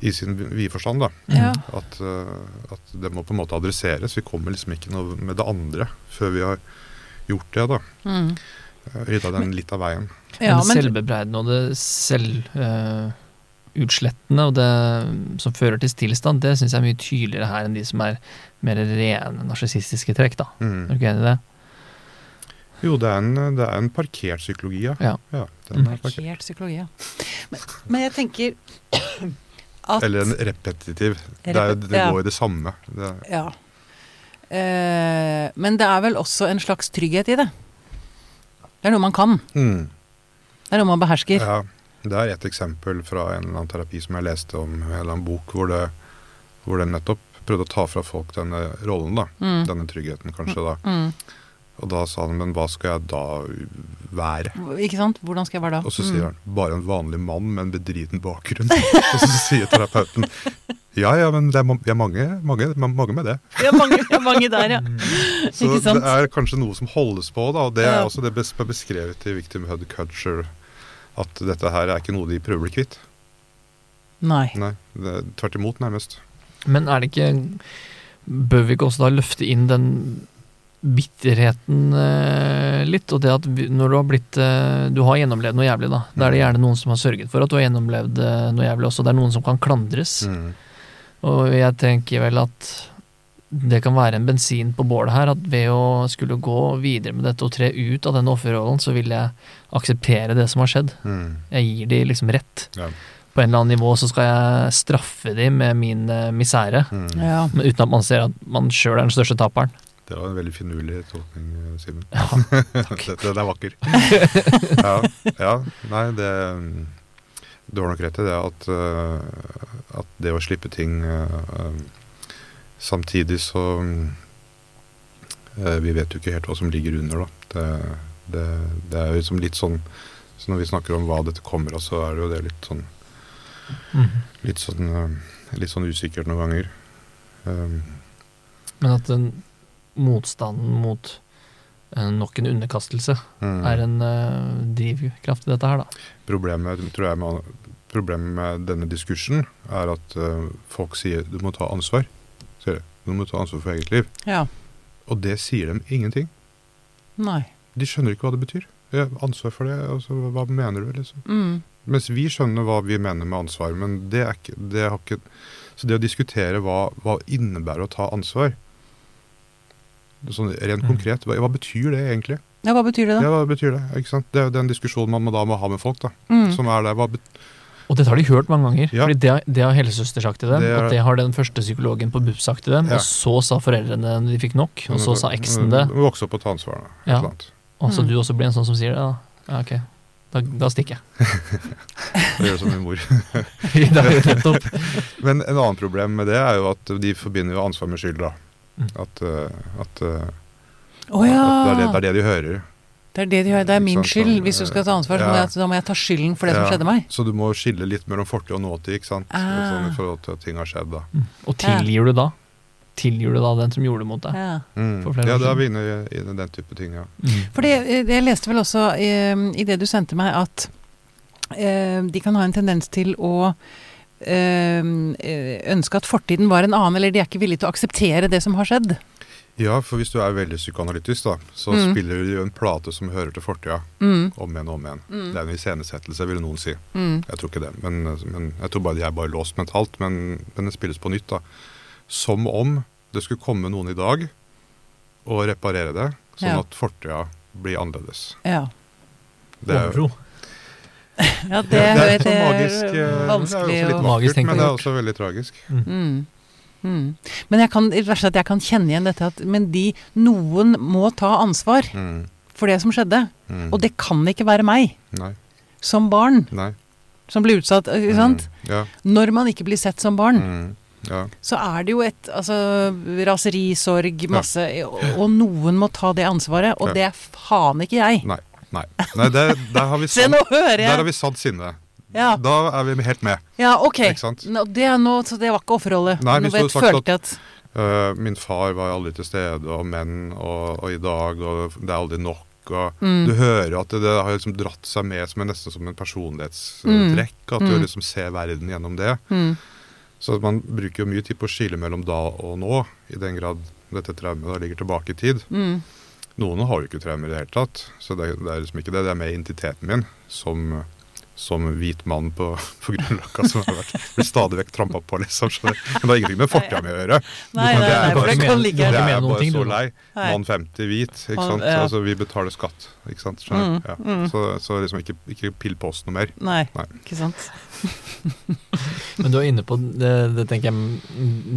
i sin vide forstand, da. Ja. At, eh, at det må på en måte adresseres. Vi kommer liksom ikke noe med det andre før vi har gjort det, da. Mm. Eh, Rydda den litt av veien. Ja, det men selvbebreidende og det selvutslettende og det som fører til stillstand, det syns jeg er mye tydeligere her enn de som er mer rene narsissistiske trekk. da. Er Mm. du ikke enig i det? Jo, det er en, det er en parkert psykologi, ja. Ja. den er parkert. Parkert psykologi, ja. Men, men jeg tenker at Eller en repetitiv. Det, er, det Ja. går i det samme. Det er, Ja. Eh, men det er vel også en slags trygghet i det. Det er noe man kan. mm. Det er noe man behersker. Ja, det er et eksempel fra en eller annen terapi som jeg leste om, en eller annen bok, hvor det, hvor det nettopp prøvde å ta fra folk denne rollen, da. Mm. Denne tryggheten, kanskje, da. Mm. Og da sa han men hva skal jeg da være? Ikke sant? Hvordan skal jeg være da? Og så Mm. sier han bare en vanlig mann med en bedriten bakgrunn. og så sier terapeuten ja ja, men det er, ma- er mange, mange, mange med det. Det er mange, mange der, ja. Så Ikke sant? det er kanskje noe som holdes på, da. Og det er Ja. også det som er beskrevet i Victimhood Culture. At dette her er ikke noe de prøver å bli kvitt. Nei. Nei, er tvert imot, nærmest. Men er det ikke Bør vi ikke også da løfte inn den bitterheten eh, litt? Og det at når du har blitt eh, Du har gjennomlevd noe jævlig, da. Da er det gjerne noen som har sørget for at du har gjennomlevd eh, noe jævlig også. Det er noen som kan klandres. Mm. Og jeg tenker vel at det kan være en bensin på bålet her, at ved å skulle gå videre med dette og tre ut av denne offerrollen, så vil jeg akseptere det som har skjedd. Mm. Jeg gir de liksom rett. Ja. På en eller annen nivå så skal jeg straffe de med min uh, misere, Mm. Ja. men uten at man ser at man sjøl er den største taperen. Det var en veldig finurlig tolkning, eh, Simen. Ja, den er vakker. ja, ja, nei, det Du har nok rett i det at, eh, at det å slippe ting eh, eh, Samtidig så eh, Vi vet jo ikke helt hva som ligger under, da. Det, det, det er jo liksom litt sånn Så når vi snakker om hva dette kommer av, så er det jo det litt sånn Mhm. Litt sånn, eh, litt sånn usikkert noen ganger. Um, Men at den motstanden mot eh, nok en underkastelse mm. er en uh, drivkraft i dette her, da. Problemet, tror jeg, med, problemet med denne diskursen er at uh, folk sier du må ta ansvar. De. Du må ta ansvar for eget liv. ja. Og det sier dem ingenting. Nei. De skjønner ikke hva det betyr. Ansvar for det, altså hva mener du, liksom? Mm. Mens vi skjønner hva vi mener med ansvar, men det er ikke, det har ikke Så det å diskutere hva, hva innebærer å ta ansvar Sånn rent Mm. konkret, hva, hva betyr det egentlig? Ja, hva betyr det da? Ja, hva betyr det? Ikke sant? Det er jo den diskusjonen man da må ha med folk, da. Mm. Som er der. Hva bet Og dette har de hørt mange ganger. Ja. Fordi det, det har helsesøster sagt til dem, Det er- og det har den første psykologen på BUP sagt til dem, Ja. og så sa foreldrene når de fikk nok, og så sa eksen det. Du må Vokse opp og ta ansvar. Da, Ja. Og så Mm. du også blir en sånn som sier det, da. Ja, ok. Da, da stikker jeg. Da gjør det som min mor. det er jo nettopp. Men en annen problem med det er jo at de forbinder jo ansvar med skyld, da. Mm. At, eh, at, eh, Å ja! at det, er det, det er det de hører. Det er det de gjør. Det er min skyld. Hvis du skal ta ansvar, så må ja. jeg, da må jeg ta skylden for det som skjedde meg. Så du må skille litt mellom fortid og nåtid, ikke sant. Ah. Sånn I forhold til at ting har skjedd, da. Og tilgir du da? Tilgir du da den som gjorde det mot deg? Ja. Mm. Ja, da er vi inne i, den type ting, ja. Mm. For det, eh, jeg leste vel også eh, i det du sendte meg, at eh, de kan ha en tendens til å ønske at fortiden var en annen, eller de er ikke villige til å akseptere det som har skjedd. Ja, for hvis du er veldig psykoanalytisk, da, så Mm. spiller du jo en plate som hører til fortida, Mm. om igjen og om igjen. Mm. Det er en iscenesettelse, ville noen si. Mm. Jeg tror ikke det, men, men jeg tror bare de er bare låst mentalt. Men, men det spilles på nytt, da. Som om det skulle komme noen i dag og reparere det, sånn Ja. at fortida blir annerledes. Ja. Det er, jo ja, det, det er det, er magisk eh, Det er vanskelig også litt vakkert, men det er også veldig tragisk. mm. Mm. Men jeg kan, jeg kan kjenne igjen dette at Men de, noen må ta ansvar Mm. for det som skjedde. Mm. Og det kan ikke være meg, Nei. som barn, Nei. som blir utsatt. Ikke sant? Mm. Ja. Når man ikke blir sett som barn, Mm. ja. så er det jo et altså, raseri, sorg, masse og, og noen må ta det ansvaret, og Ja. det er faen ikke jeg. Nei. Nei. Nei der, der har vi Se, nå hører der har vi sant sinne. Ja, Da er vi helt med. ja ok. Nå, det, nå, så det var ikke offerrolle. Nei, hvis du hadde sagt at Uh, min far var aldri til stede, og menn, og, og i dag, og det er aldri nok. Og mm, Du hører at det, det har liksom dratt seg med som en, nesten som en personlighetstrekk. At du Mm. liksom ser verden gjennom det. mm, Så man bruker jo mye tid på å skille mellom da og nå, i den grad dette traumet ligger tilbake i tid. mm, Noen har jo ikke traumer i det hele tatt, så det, det er liksom ikke det. Det er med identiteten min som, som hvit mann på, på Grünerløkka som har vært, blir stadig vekk trampa på, liksom. Så det, men det har ingenting med fortida mi å gjøre. Nei, nei, det er bare- det med er bare ting, så lei. Mann 50 hvit, ikke sant. ja. Altså, vi betaler skatt, ikke sant. Mm, Ja. mm. Så, så liksom ikke, ikke pill på oss noe mer. Nei, Nei. ikke sant. Men du er inne på det, det tenker jeg,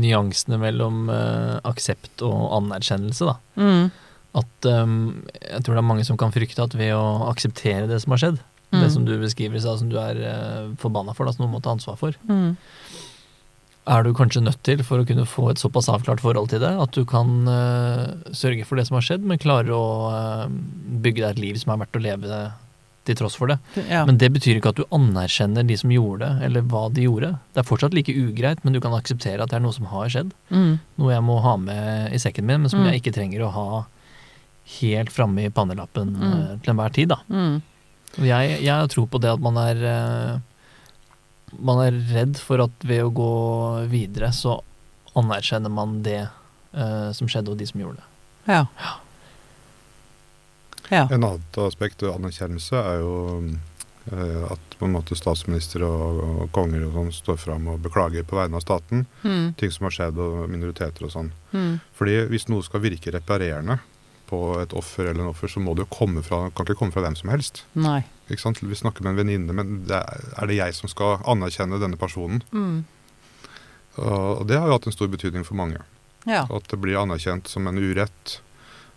nyansene mellom uh, aksept og anerkjennelse, da. Mm, At um, jeg tror det er mange som kan frykte at ved å akseptere det som har skjedd, Mm. det som du beskriver i stad, som du er uh, forbanna for, da, som du må ta ansvar for, mm, er du kanskje nødt til for å kunne få et såpass avklart forhold til det, at du kan uh, sørge for det som har skjedd, men klarer å uh, bygge deg et liv som er verdt å leve til tross for det. Ja. Men det betyr ikke at du anerkjenner de som gjorde det, eller hva de gjorde. Det er fortsatt like ugreit, men du kan akseptere at det er noe som har skjedd. Mm. Noe jeg må ha med i sekken min, men som Mm. jeg ikke trenger å ha helt framme i pannelappen Mm. eh, til enhver tid. da. Jeg, jeg tror på det at man er eh, Man er redd for at ved å gå videre, så anerkjenner man det uh, som skjedde, og de som gjorde det. Ja. Ja. En annet aspekt av anerkjennelse er jo uh, at på en måte statsminister og, og konger og sånn står fram og beklager på vegne av staten Mm. ting som har skjedd, og minoriteter og sånn. Mm. Fordi hvis noe skal virke reparerende på et offer eller en offer, så må det jo komme fra, kan ikke komme fra hvem som helst. Nei. Ikke sant? Vi snakker med en venninne, men det er, er det jeg som skal anerkjenne denne personen? Mm. Og det har jo hatt en stor betydning for mange. Ja. At det blir anerkjent som en urett,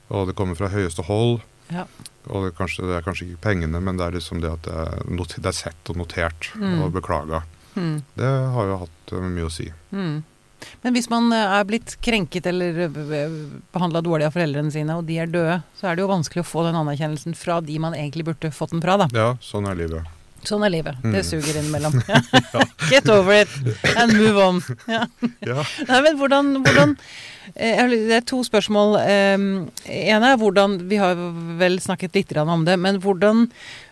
og det kommer fra høyeste hold. Ja. Og det, er kanskje, det er kanskje ikke pengene, men det er liksom det at det er, not, det er sett og notert Mm. og beklaga. Mm. Det har jo hatt eh, mye å si. Mm. Men hvis man eh, er blitt krenket eller behandla dårlig av foreldrene sine, og de er døde, så er det jo vanskelig å få den anerkjennelsen fra de man egentlig burde fått den fra, da. Ja, sånn er livet. Sånn er livet. Det Mm. suger innimellom. Ja. Get over it and move on. Ja. Ja. Nei, men hvordan, hvordan eh, Det er to spørsmål. En er hvordan Vi har vel snakket litt om det, men hvordan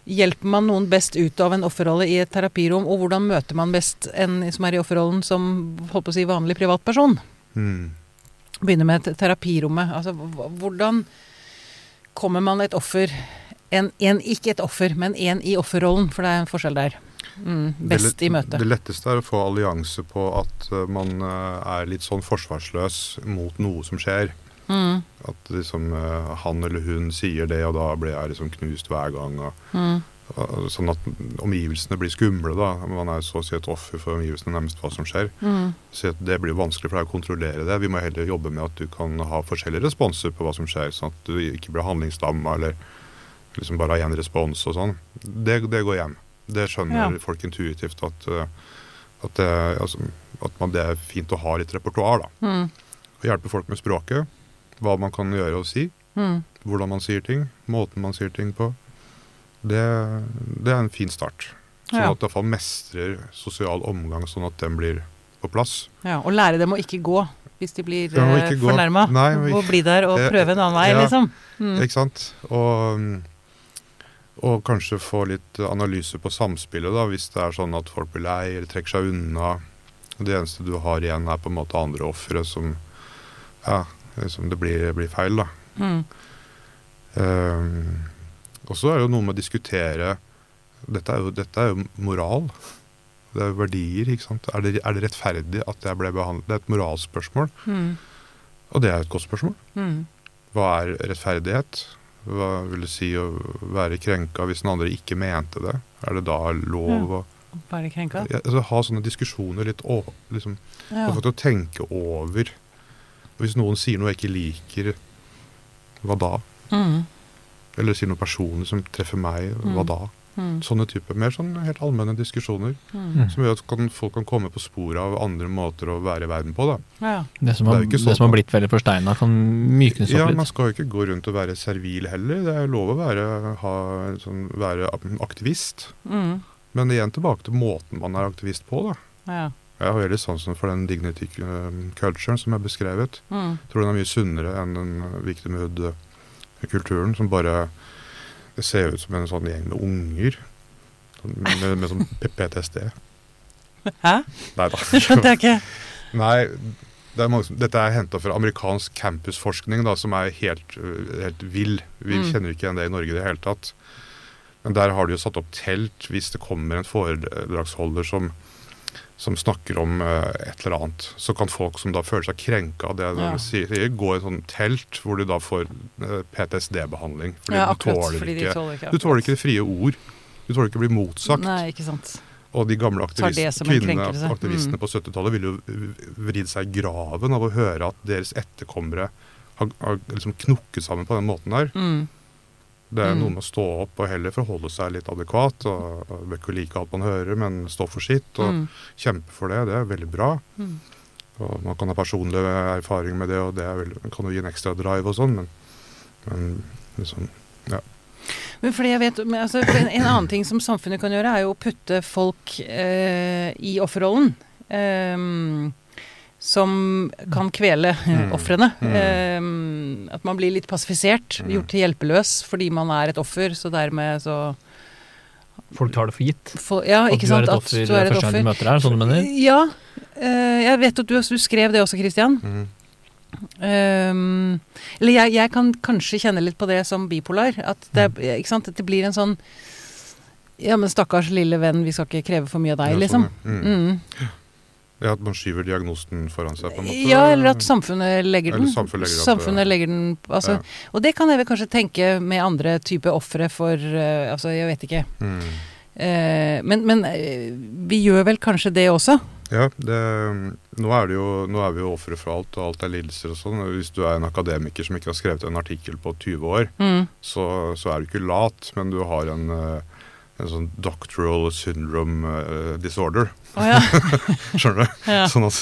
hjelper man noen best ut av en offerrolle i et terapirom, og hvordan møter man best en som er i offerrollen som holdt på å si vanlig privatperson? Mm. Begynner med et terapirommet. Altså, hvordan kommer man et offer en, en, Ikke et offer, men en i offerrollen, for det er en forskjell der. Mm, best det, i møte. Det letteste er å få allianse på at eh, man eh, er litt sånn forsvarsløs mot noe som skjer. Mm, At liksom eh, han eller hun sier det, og da blir jeg liksom knust hver gang. Og, mm, og, sånn at omgivelsene blir skumle. da. Man er så å si et offer for omgivelsene nærmest hva som skjer. mm, Så det blir vanskelig for deg å kontrollere det. Vi må heller jobbe med at du kan ha forskjellige responser på hva som skjer, sånn at du ikke blir handlingslamma eller liksom bare ha én respons og sånn. Det, det går hjem. Det skjønner Ja. folk intuitivt at, eh, at, det, altså, at man, det er fint å ha litt repertoar. da. mm, Å hjelpe folk med språket. Hva man kan gjøre og si. mm. Hvordan man sier ting. Måten man sier ting på. Det, det er en fin start. Sånn Ja. at du iallfall mestrer sosial omgang, sånn at den blir på plass. Ja, og lære dem å ikke gå hvis de blir Ja, eh, fornærma. Og bli der og Eh, prøve en annen vei, ja. liksom. Mm. Ikke sant? Og, mm, og kanskje få litt analyse på samspillet, da, hvis det er sånn at folk blir lei eller trekker seg unna. Og det eneste du har igjen, er på en måte andre ofre som Ja, liksom det blir, blir feil, da. Mm. Um, og så er det jo noe med å diskutere dette er, jo, dette er jo moral. Det er jo verdier, ikke sant. Er det, er det rettferdig at jeg ble behandlet? Det er et moralspørsmål, Mm. og det er et godt spørsmål. Mm. Hva er rettferdighet? Hva vil det si å være krenka hvis den andre ikke mente det? Er det da lov å Være krenka? ja, altså, Ha sånne diskusjoner litt å, liksom, Ja. Til å tenke over Hvis noen sier noe jeg ikke liker, hva da? Mm. Eller sier noe personlig som treffer meg, hva Mm. da? Mm. Sånne typer, Mer sånn helt allmenne diskusjoner Mm. som gjør at kan, folk kan komme på sporet av andre måter å være i verden på. da. Ja. Det som er har, det, sånn, det som har blitt veldig forsteina, kan myknes Ja, litt. Man skal jo ikke gå rundt og være servil heller. Det er lov å være, ha, sånn, være aktivist. Mm. Men igjen tilbake til måten man er aktivist på. da. Ja. Jeg har veldig sansen for den dignity culturen som er beskrevet. Mm. Jeg tror den er mye sunnere enn den victimhood-kulturen som bare det ser ut som en sånn gjeng med unger. med, Med, med sånn PTSD. Hæ? Nei da. Skjønte jeg ikke. Nei, det er mange dette er henta fra amerikansk campusforskning, da, som er helt, helt vill. Vi Mm. kjenner ikke igjen det i Norge i det hele tatt. Men der har de jo satt opp telt hvis det kommer en foredragsholder som, som snakker om øh, et eller annet. Så kan folk som da føler seg krenka av det Ja. sier, gå i et sånt telt hvor du da får øh, PTSD-behandling. Fordi Ja, du, tåler Fordi de ikke, tåler ikke du tåler ikke det frie ord. Du tåler ikke å bli motsagt. Nei, ikke sant. Og de gamle aktivist, kvinneaktivistene Mm. på 70-tallet ville jo vridd seg i graven av å høre at deres etterkommere har, har liksom knukket sammen på den måten der. Mm. Det er Mm. noe med å stå opp og heller forholde seg litt adekvat. og Bør ikke like alt man hører, men stå for sitt og Mm. kjempe for det. Det er veldig bra. Mm. Og man kan ha personlig erfaring med det, og det veldig, kan jo gi en ekstra drive og sånn, men, men liksom Men fordi jeg vet, men altså, en, en annen ting som samfunnet kan gjøre, er jo å putte folk eh, i offerrollen. ehm, som kan kvele Mm. ofrene. Mm. Ehm, at man blir litt passifisert, Mm. gjort til hjelpeløs fordi man er et offer, så dermed så Folk tar det for gitt. for, Ja, At ikke du er sant. At du er et første gang du offer. møter her, sånn du mener? Ja. eh, jeg vet at du, du skrev det også, Christian. mm, Um, eller jeg, jeg kan kanskje kjenne litt på det som bipolar. At det, ikke sant? at det blir en sånn Ja, men stakkars lille venn, vi skal ikke kreve for mye av deg, liksom. Mm. Ja, At man skyver diagnosen foran seg, på en måte. Ja, eller at samfunnet legger den. Samfunnet legger Samfunnet legger den altså, Ja. Og det kan jeg vel kanskje tenke med andre typer ofre for uh, Altså, jeg vet ikke. Mm. Uh, men men uh, vi gjør vel kanskje det også? Ja, det, nå, er det jo, nå er vi jo ofre for alt, og alt er lidelser og sånn. Hvis du er en akademiker som ikke har skrevet en artikkel på 20 år, Mm. så, så er du ikke lat, men du har en, en sånn doctoral syndrome uh, disorder. Oh, ja. Skjønner du? ja. Sånn at,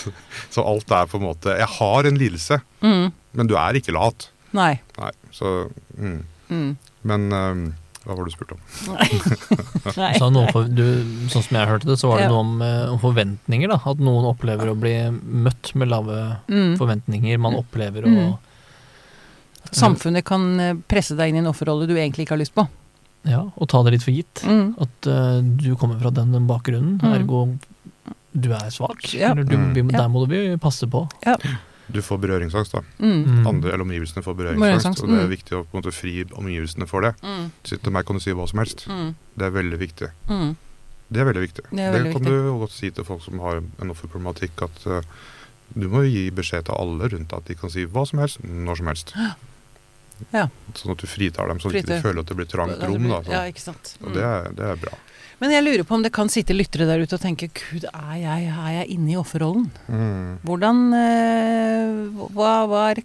så alt er på en måte Jeg har en lidelse, Mm. men du er ikke lat. Nei. Nei, så mm. Mm. Men um, hva var det du spurte om? Nei. Så for, du, sånn som jeg hørte det, så var det Ja. noe om, eh, om forventninger. da, At noen opplever å bli møtt med lave Mm. forventninger. Man opplever å Mm. Samfunnet kan eh, presse deg inn i en offerrolle du egentlig ikke har lyst på. Ja, og ta det litt for gitt. Mm. At uh, du kommer fra den, den bakgrunnen, Mm. ergo du er svak. Ja. Eller du, Mm. der må du passe på. Du får berøringsangst, da. Mm. Mm. Andre eller omgivelsene får Berøringsangst. Og det er mm. viktig å på en måte fri omgivelsene for det. Mm. Til meg kan du si hva som helst. Mm. Det er veldig viktig. Mm. Det er veldig viktig. Det veldig det kan viktig. du godt si til folk som har en offerproblematikk, at uh, du må gi beskjed til alle rundt at de kan si hva som helst, når som helst. Ja. Sånn at du fritar dem, så de Fritar. ikke føler at det blir trangt rom. Da, Ja, sånn. ikke sant. Og det er, det er bra. Men jeg lurer på om det kan sitte lyttere der ute og tenke Gud, er jeg, er jeg inne i offerrollen? Mm. Hvordan øh, hva, hva er,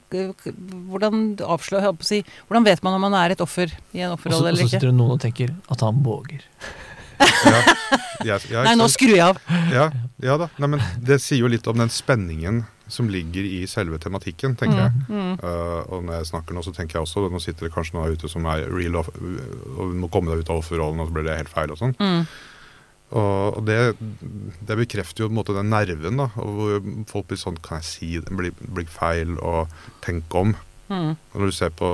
Hvordan avslør, jeg på å si, hvordan vet man om man er et offer i en offerrolle eller ikke? og så sitter det noen og tenker at han våger. Ja, ja, Nei, nå skrur jeg av. ja, ja da. Nei, men det sier jo litt om den spenningen som ligger i selve tematikken, tenker jeg. Mm. Uh, og når jeg snakker nå, så tenker jeg også Nå sitter det kanskje noen der ute som er real off, og må komme deg ut av offerrollen, og så blir det helt feil og sånn. Mm. Og det, det bekrefter jo på en måte den nerven, da. Og hvor folk blir sånn Kan jeg si det? Blir, blir feil og tenke om. Mm. Når du ser på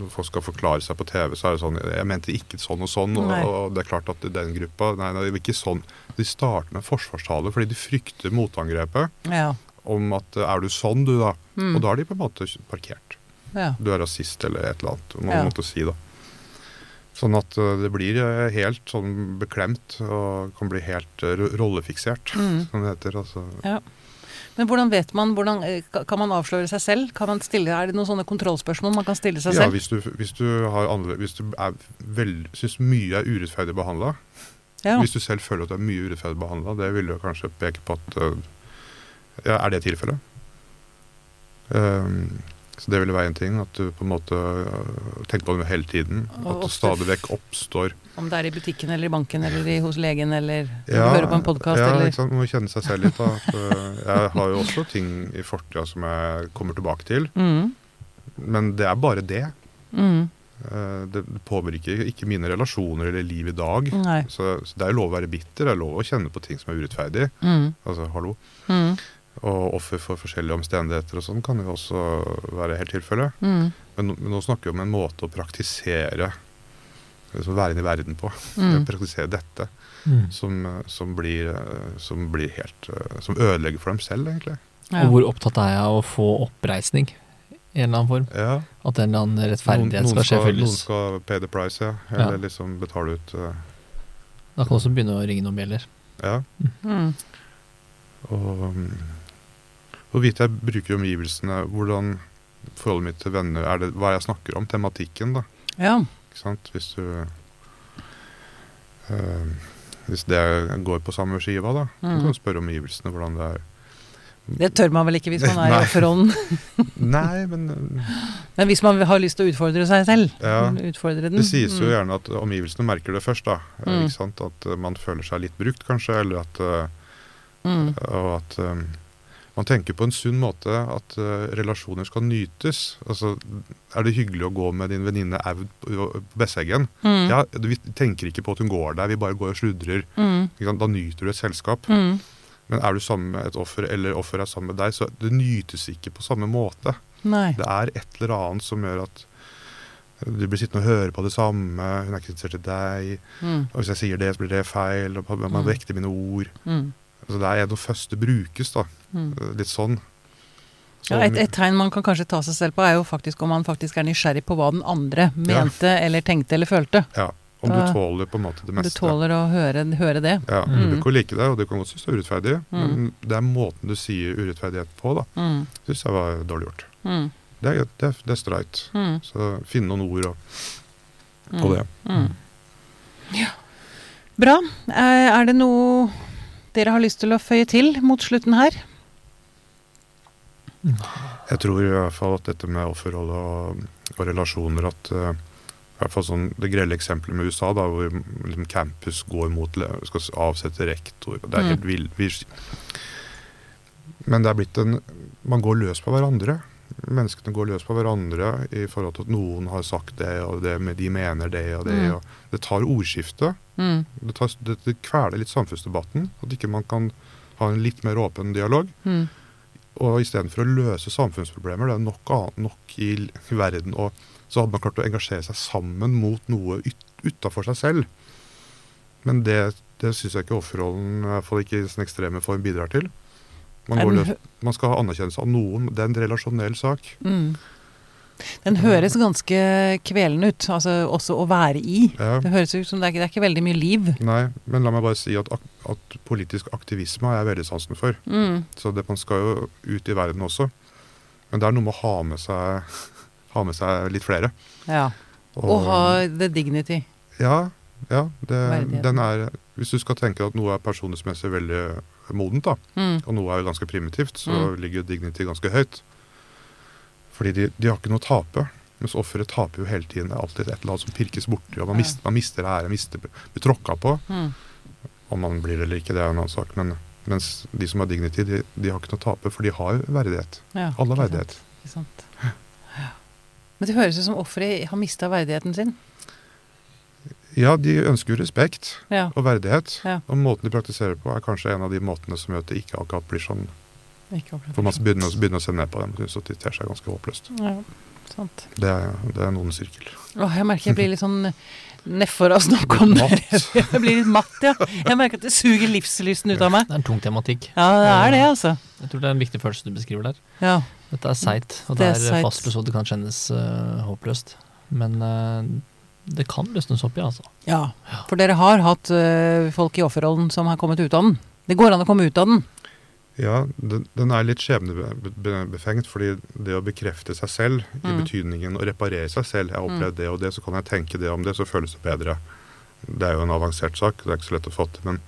Når folk skal forklare seg på TV, så er det sånn Jeg mente ikke sånn og sånn. Og, og det er klart at den gruppa Nei, nei, det er ikke sånn. De starter med forsvarstale fordi de frykter motangrepet Ja. om at Er du sånn, du, da? Mm. Og da er de på en måte parkert. ja. Du er rasist eller et eller annet. Man Ja. måtte si da. Sånn at uh, det blir uh, helt sånn beklemt og kan bli helt rollefiksert, Mm. som det heter. Altså. Men hvordan vet man hvordan, eh, Kan man avsløre seg selv? Kan man stille, er det noen sånne kontrollspørsmål man kan stille seg Ja, selv? hvis du, hvis du, har andre, hvis du er vel, syns mye er urettferdig behandla, Ja. hvis du selv føler at du er mye urettferdig behandla, det vil jo kanskje peke på at uh, Ja, er det tilfellet? Um, så det ville være en ting, at du på en måte uh, tenker på det hele tiden. Og At det stadig vekk oppstår Om det er i butikken eller i banken eller i, hos legen eller Ja, du hører på en podkast ja, eller? Man må kjenne seg selv litt. Da. At, uh, jeg har jo også ting i fortida som jeg kommer tilbake til, mm. men det er bare det. Mm. Uh, det påvirker ikke mine relasjoner eller liv i dag. Så, så det er jo lov å være bitter, det er lov å kjenne på ting som er urettferdig. Mm. Altså, hallo. Mm. Og offer for forskjellige omstendigheter og sånn kan jo også være helt tilfelle. Mm. Men, men nå snakker vi om en måte å praktisere liksom være inne i verden på. Mm. Praktisere dette. Mm. Som, som, blir, som blir helt Som ødelegger for dem selv, egentlig. Ja. Og hvor opptatt er jeg av å få oppreisning i en eller annen form? Ja. At en eller annen rettferdighet noen, skal skje fylles. noen skal pay the price, ja. Eller Ja. liksom betale ut uh, Da kan du også begynne å ringe noen bjeller. Ja. Mm. Og um, hvorvidt jeg bruker omgivelsene Hvordan forholdet mitt til venner er det, Hva jeg snakker om, tematikken, da. ja. Ikke sant? Hvis du øh, Hvis det går på samme skiva, da. Mm. Du kan spørre omgivelsene hvordan det er. Det tør man vel ikke hvis man er i offerrollen. Nei, men eh, Men hvis man har lyst til å utfordre seg selv, Ja. utfordre den det sies jo mm. gjerne at omgivelsene merker det først. da. Eh, Mm. At man føler seg litt brukt, kanskje. Eller at, Mm. og at man tenker på en sunn måte at uh, relasjoner skal nytes. Altså, Er det hyggelig å gå med din venninne Aud på Besseggen? Mm. Ja, vi tenker ikke på at hun går der, vi bare går og sludrer. Mm. Da nyter du et selskap. Mm. Men er du sammen med et offer, eller offeret er sammen med deg, så det nytes ikke på samme måte. Nei. Det er et eller annet som gjør at du blir sittende og høre på det samme, hun er ikke interessert i deg, Mm. og hvis jeg sier det, så blir det feil, og man Mm. vekter mine ord. Altså det er noe først det brukes, da. Mm. Litt sånn. Så, Ja, et, et tegn man kan kanskje ta seg selv på, er jo faktisk om man faktisk er nysgjerrig på hva den andre mente eller tenkte eller følte. ja, om da- du tåler på en måte det meste. Du tåler å høre, høre det. Ja, Du Mm. Du kan like det, og du kan godt synes det er urettferdig, Mm. men det er måten du sier urettferdighet på, da. Mm. Syns jeg var dårlig gjort. Mm. Det er, det det er streit. Mm. Så finne noen ord og, Mm. og det. Mm. Ja. Bra. Eh, Er det noe dere har lyst til å føye til mot slutten her? Jeg tror i hvert fall at dette med offerrolle og, og relasjoner at uh, i hvert fall sånn Det grelle eksempelet med USA, da, hvor liksom, campus går mot skal avsette rektor Det er Mm. helt vill, vill. Men det er blitt en Man går løs på hverandre. Menneskene går løs på hverandre i forhold til at noen har sagt det, og det, de mener det og det. Mm. Og det tar ordskifte. Mm. Det, tar, det, det kveler litt samfunnsdebatten. At ikke man kan ha en litt mer åpen dialog. Mm. Og istedenfor å løse samfunnsproblemer, det er nok annet nok i i verden, og så hadde man klart å engasjere seg sammen mot noe ut, utafor seg selv. Men det, det syns jeg ikke offerrollen, i hvert fall ikke i sin ekstreme form, bidrar til. Man, Er løs, man skal ha anerkjennelse av noen. Det er en relasjonell sak. Mm. Den høres ganske kvelende ut, altså også å være i. Ja. Det høres ut som det er, ikke- det er ikke veldig mye liv. Nei, men la meg bare si at, at politisk aktivisme har jeg veldig sansen for. Mm. Så det, man skal jo ut i verden også. Men det er noe med å ha med seg, ha med seg litt flere. Ja. Og ha the dignity. Ja, ja det, den er Hvis du skal tenke at noe er personlighetsmessig veldig modent, da, Mm. og noe er jo ganske primitivt, så Mm. ligger jo dignity ganske høyt. Fordi de, de har ikke noe å tape. Mens offeret taper jo hele tiden. Det er alltid et eller annet som pirkes borti, og man, mister, man mister ære, mister, blir tråkka på. Mm. Om man blir det eller ikke, det er en annen sak. Men mens de som har dignity, de, de har ikke noe å tape, for de har verdighet. Ja, Alle har sant, verdighet. ikke sant. Ja. Men det høres ut som offeret har mista verdigheten sin. Ja, de ønsker jo respekt Ja. og verdighet. Ja. Og måten de praktiserer på, er kanskje en av de måtene som gjør at det ikke akkurat blir sånn Ikke For man begynner, begynner å se ned på dem. Synes at de ter seg ganske håpløst. Ja, sant. Det er, det er en ond sirkel. Åh, jeg merker jeg blir litt sånn nedfor av å snakke om det. Jeg blir litt matt, ja. Jeg merker at det suger livslysten ut av meg. Det er en tung tematikk. Ja, det er det, altså. Jeg tror det er en viktig følelse du beskriver der. Ja. Dette er seigt, og Det det er er, seigt. fastløst, og det kan kjennes uh, håpløst. Men øh, det kan løsnes opp i, altså. ja. For dere har hatt uh, folk i offerrollen som har kommet ut av den. Det går an å komme ut av den. Ja, den, den er litt skjebnebefengt, fordi det å bekrefte seg selv i Mm. betydningen å reparere seg selv Jeg har opplevd det og det, så kan jeg tenke det om det, så føles det bedre. Det er jo en avansert sak, det er ikke så lett å få til. Men,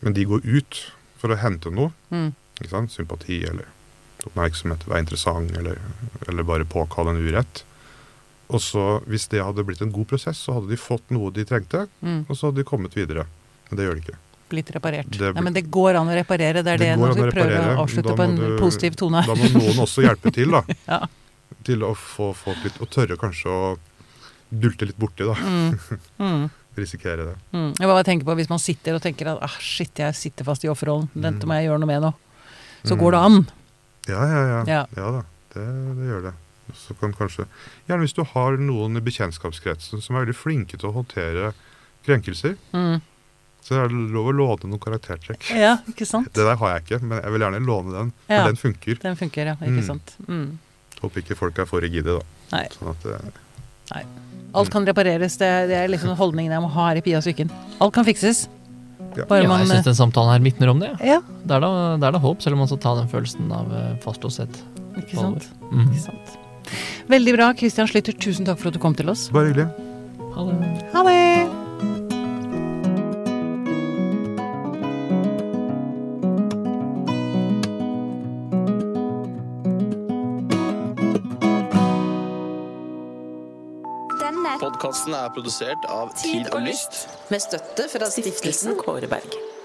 men de går ut for å hente noe. Mm. Ikke sant? Sympati eller oppmerksomhet, være interessant, eller, eller bare påkalle en urett. Og så, hvis det hadde blitt en god prosess, så hadde de fått noe de trengte, Mm. og så hadde de kommet videre. Men det gjør de ikke. Blitt reparert. Det Nei, men det går an å reparere. Det er det, Det nå skal vi prøve å avslutte på en du- positiv tone. Da må noen også hjelpe til, da. Ja. Til å få folk litt Og tørre kanskje å dulte litt borti, da. Mm. Mm. Risikere det. Mm. Jeg bare tenker på Hvis man sitter og tenker at ah, shit, jeg sitter fast i offerrollen, dette Mm. må jeg gjøre noe med nå. Så Mm. går det an. Ja, ja, ja. Ja. Ja da, det, det gjør det. Så kan kanskje Gjerne hvis du har noen i bekjentskapskretsen som er veldig flinke til å håndtere krenkelser, Mm. så er det lov å låne noen karaktertrekk. Ja, ikke sant? Det der har jeg ikke, men jeg vil gjerne låne den. For Ja. den funker. Den funker, ja. Ikke Mm. sant. Mm. Håper ikke folk er for rigide, da. Nei. Sånn at det, Alt kan repareres. Det, det er liksom holdningen jeg må ha her i Pia Psyken. Alt kan fikses. Ja. Bare ja, man jeg syns den samtalen her vitner om det. Ja, Det er da, det er da håp, selv om man skal ta den følelsen av øh, fastlåshet. ikke sant. Mm. Ikke sant. Veldig bra. Christian Slytter, tusen takk for at du kom til oss. Bare hyggelig. Ha det. Ha det. Podkasten er produsert av Tid og Lyst. Med støtte fra stiftelsen Kåreberg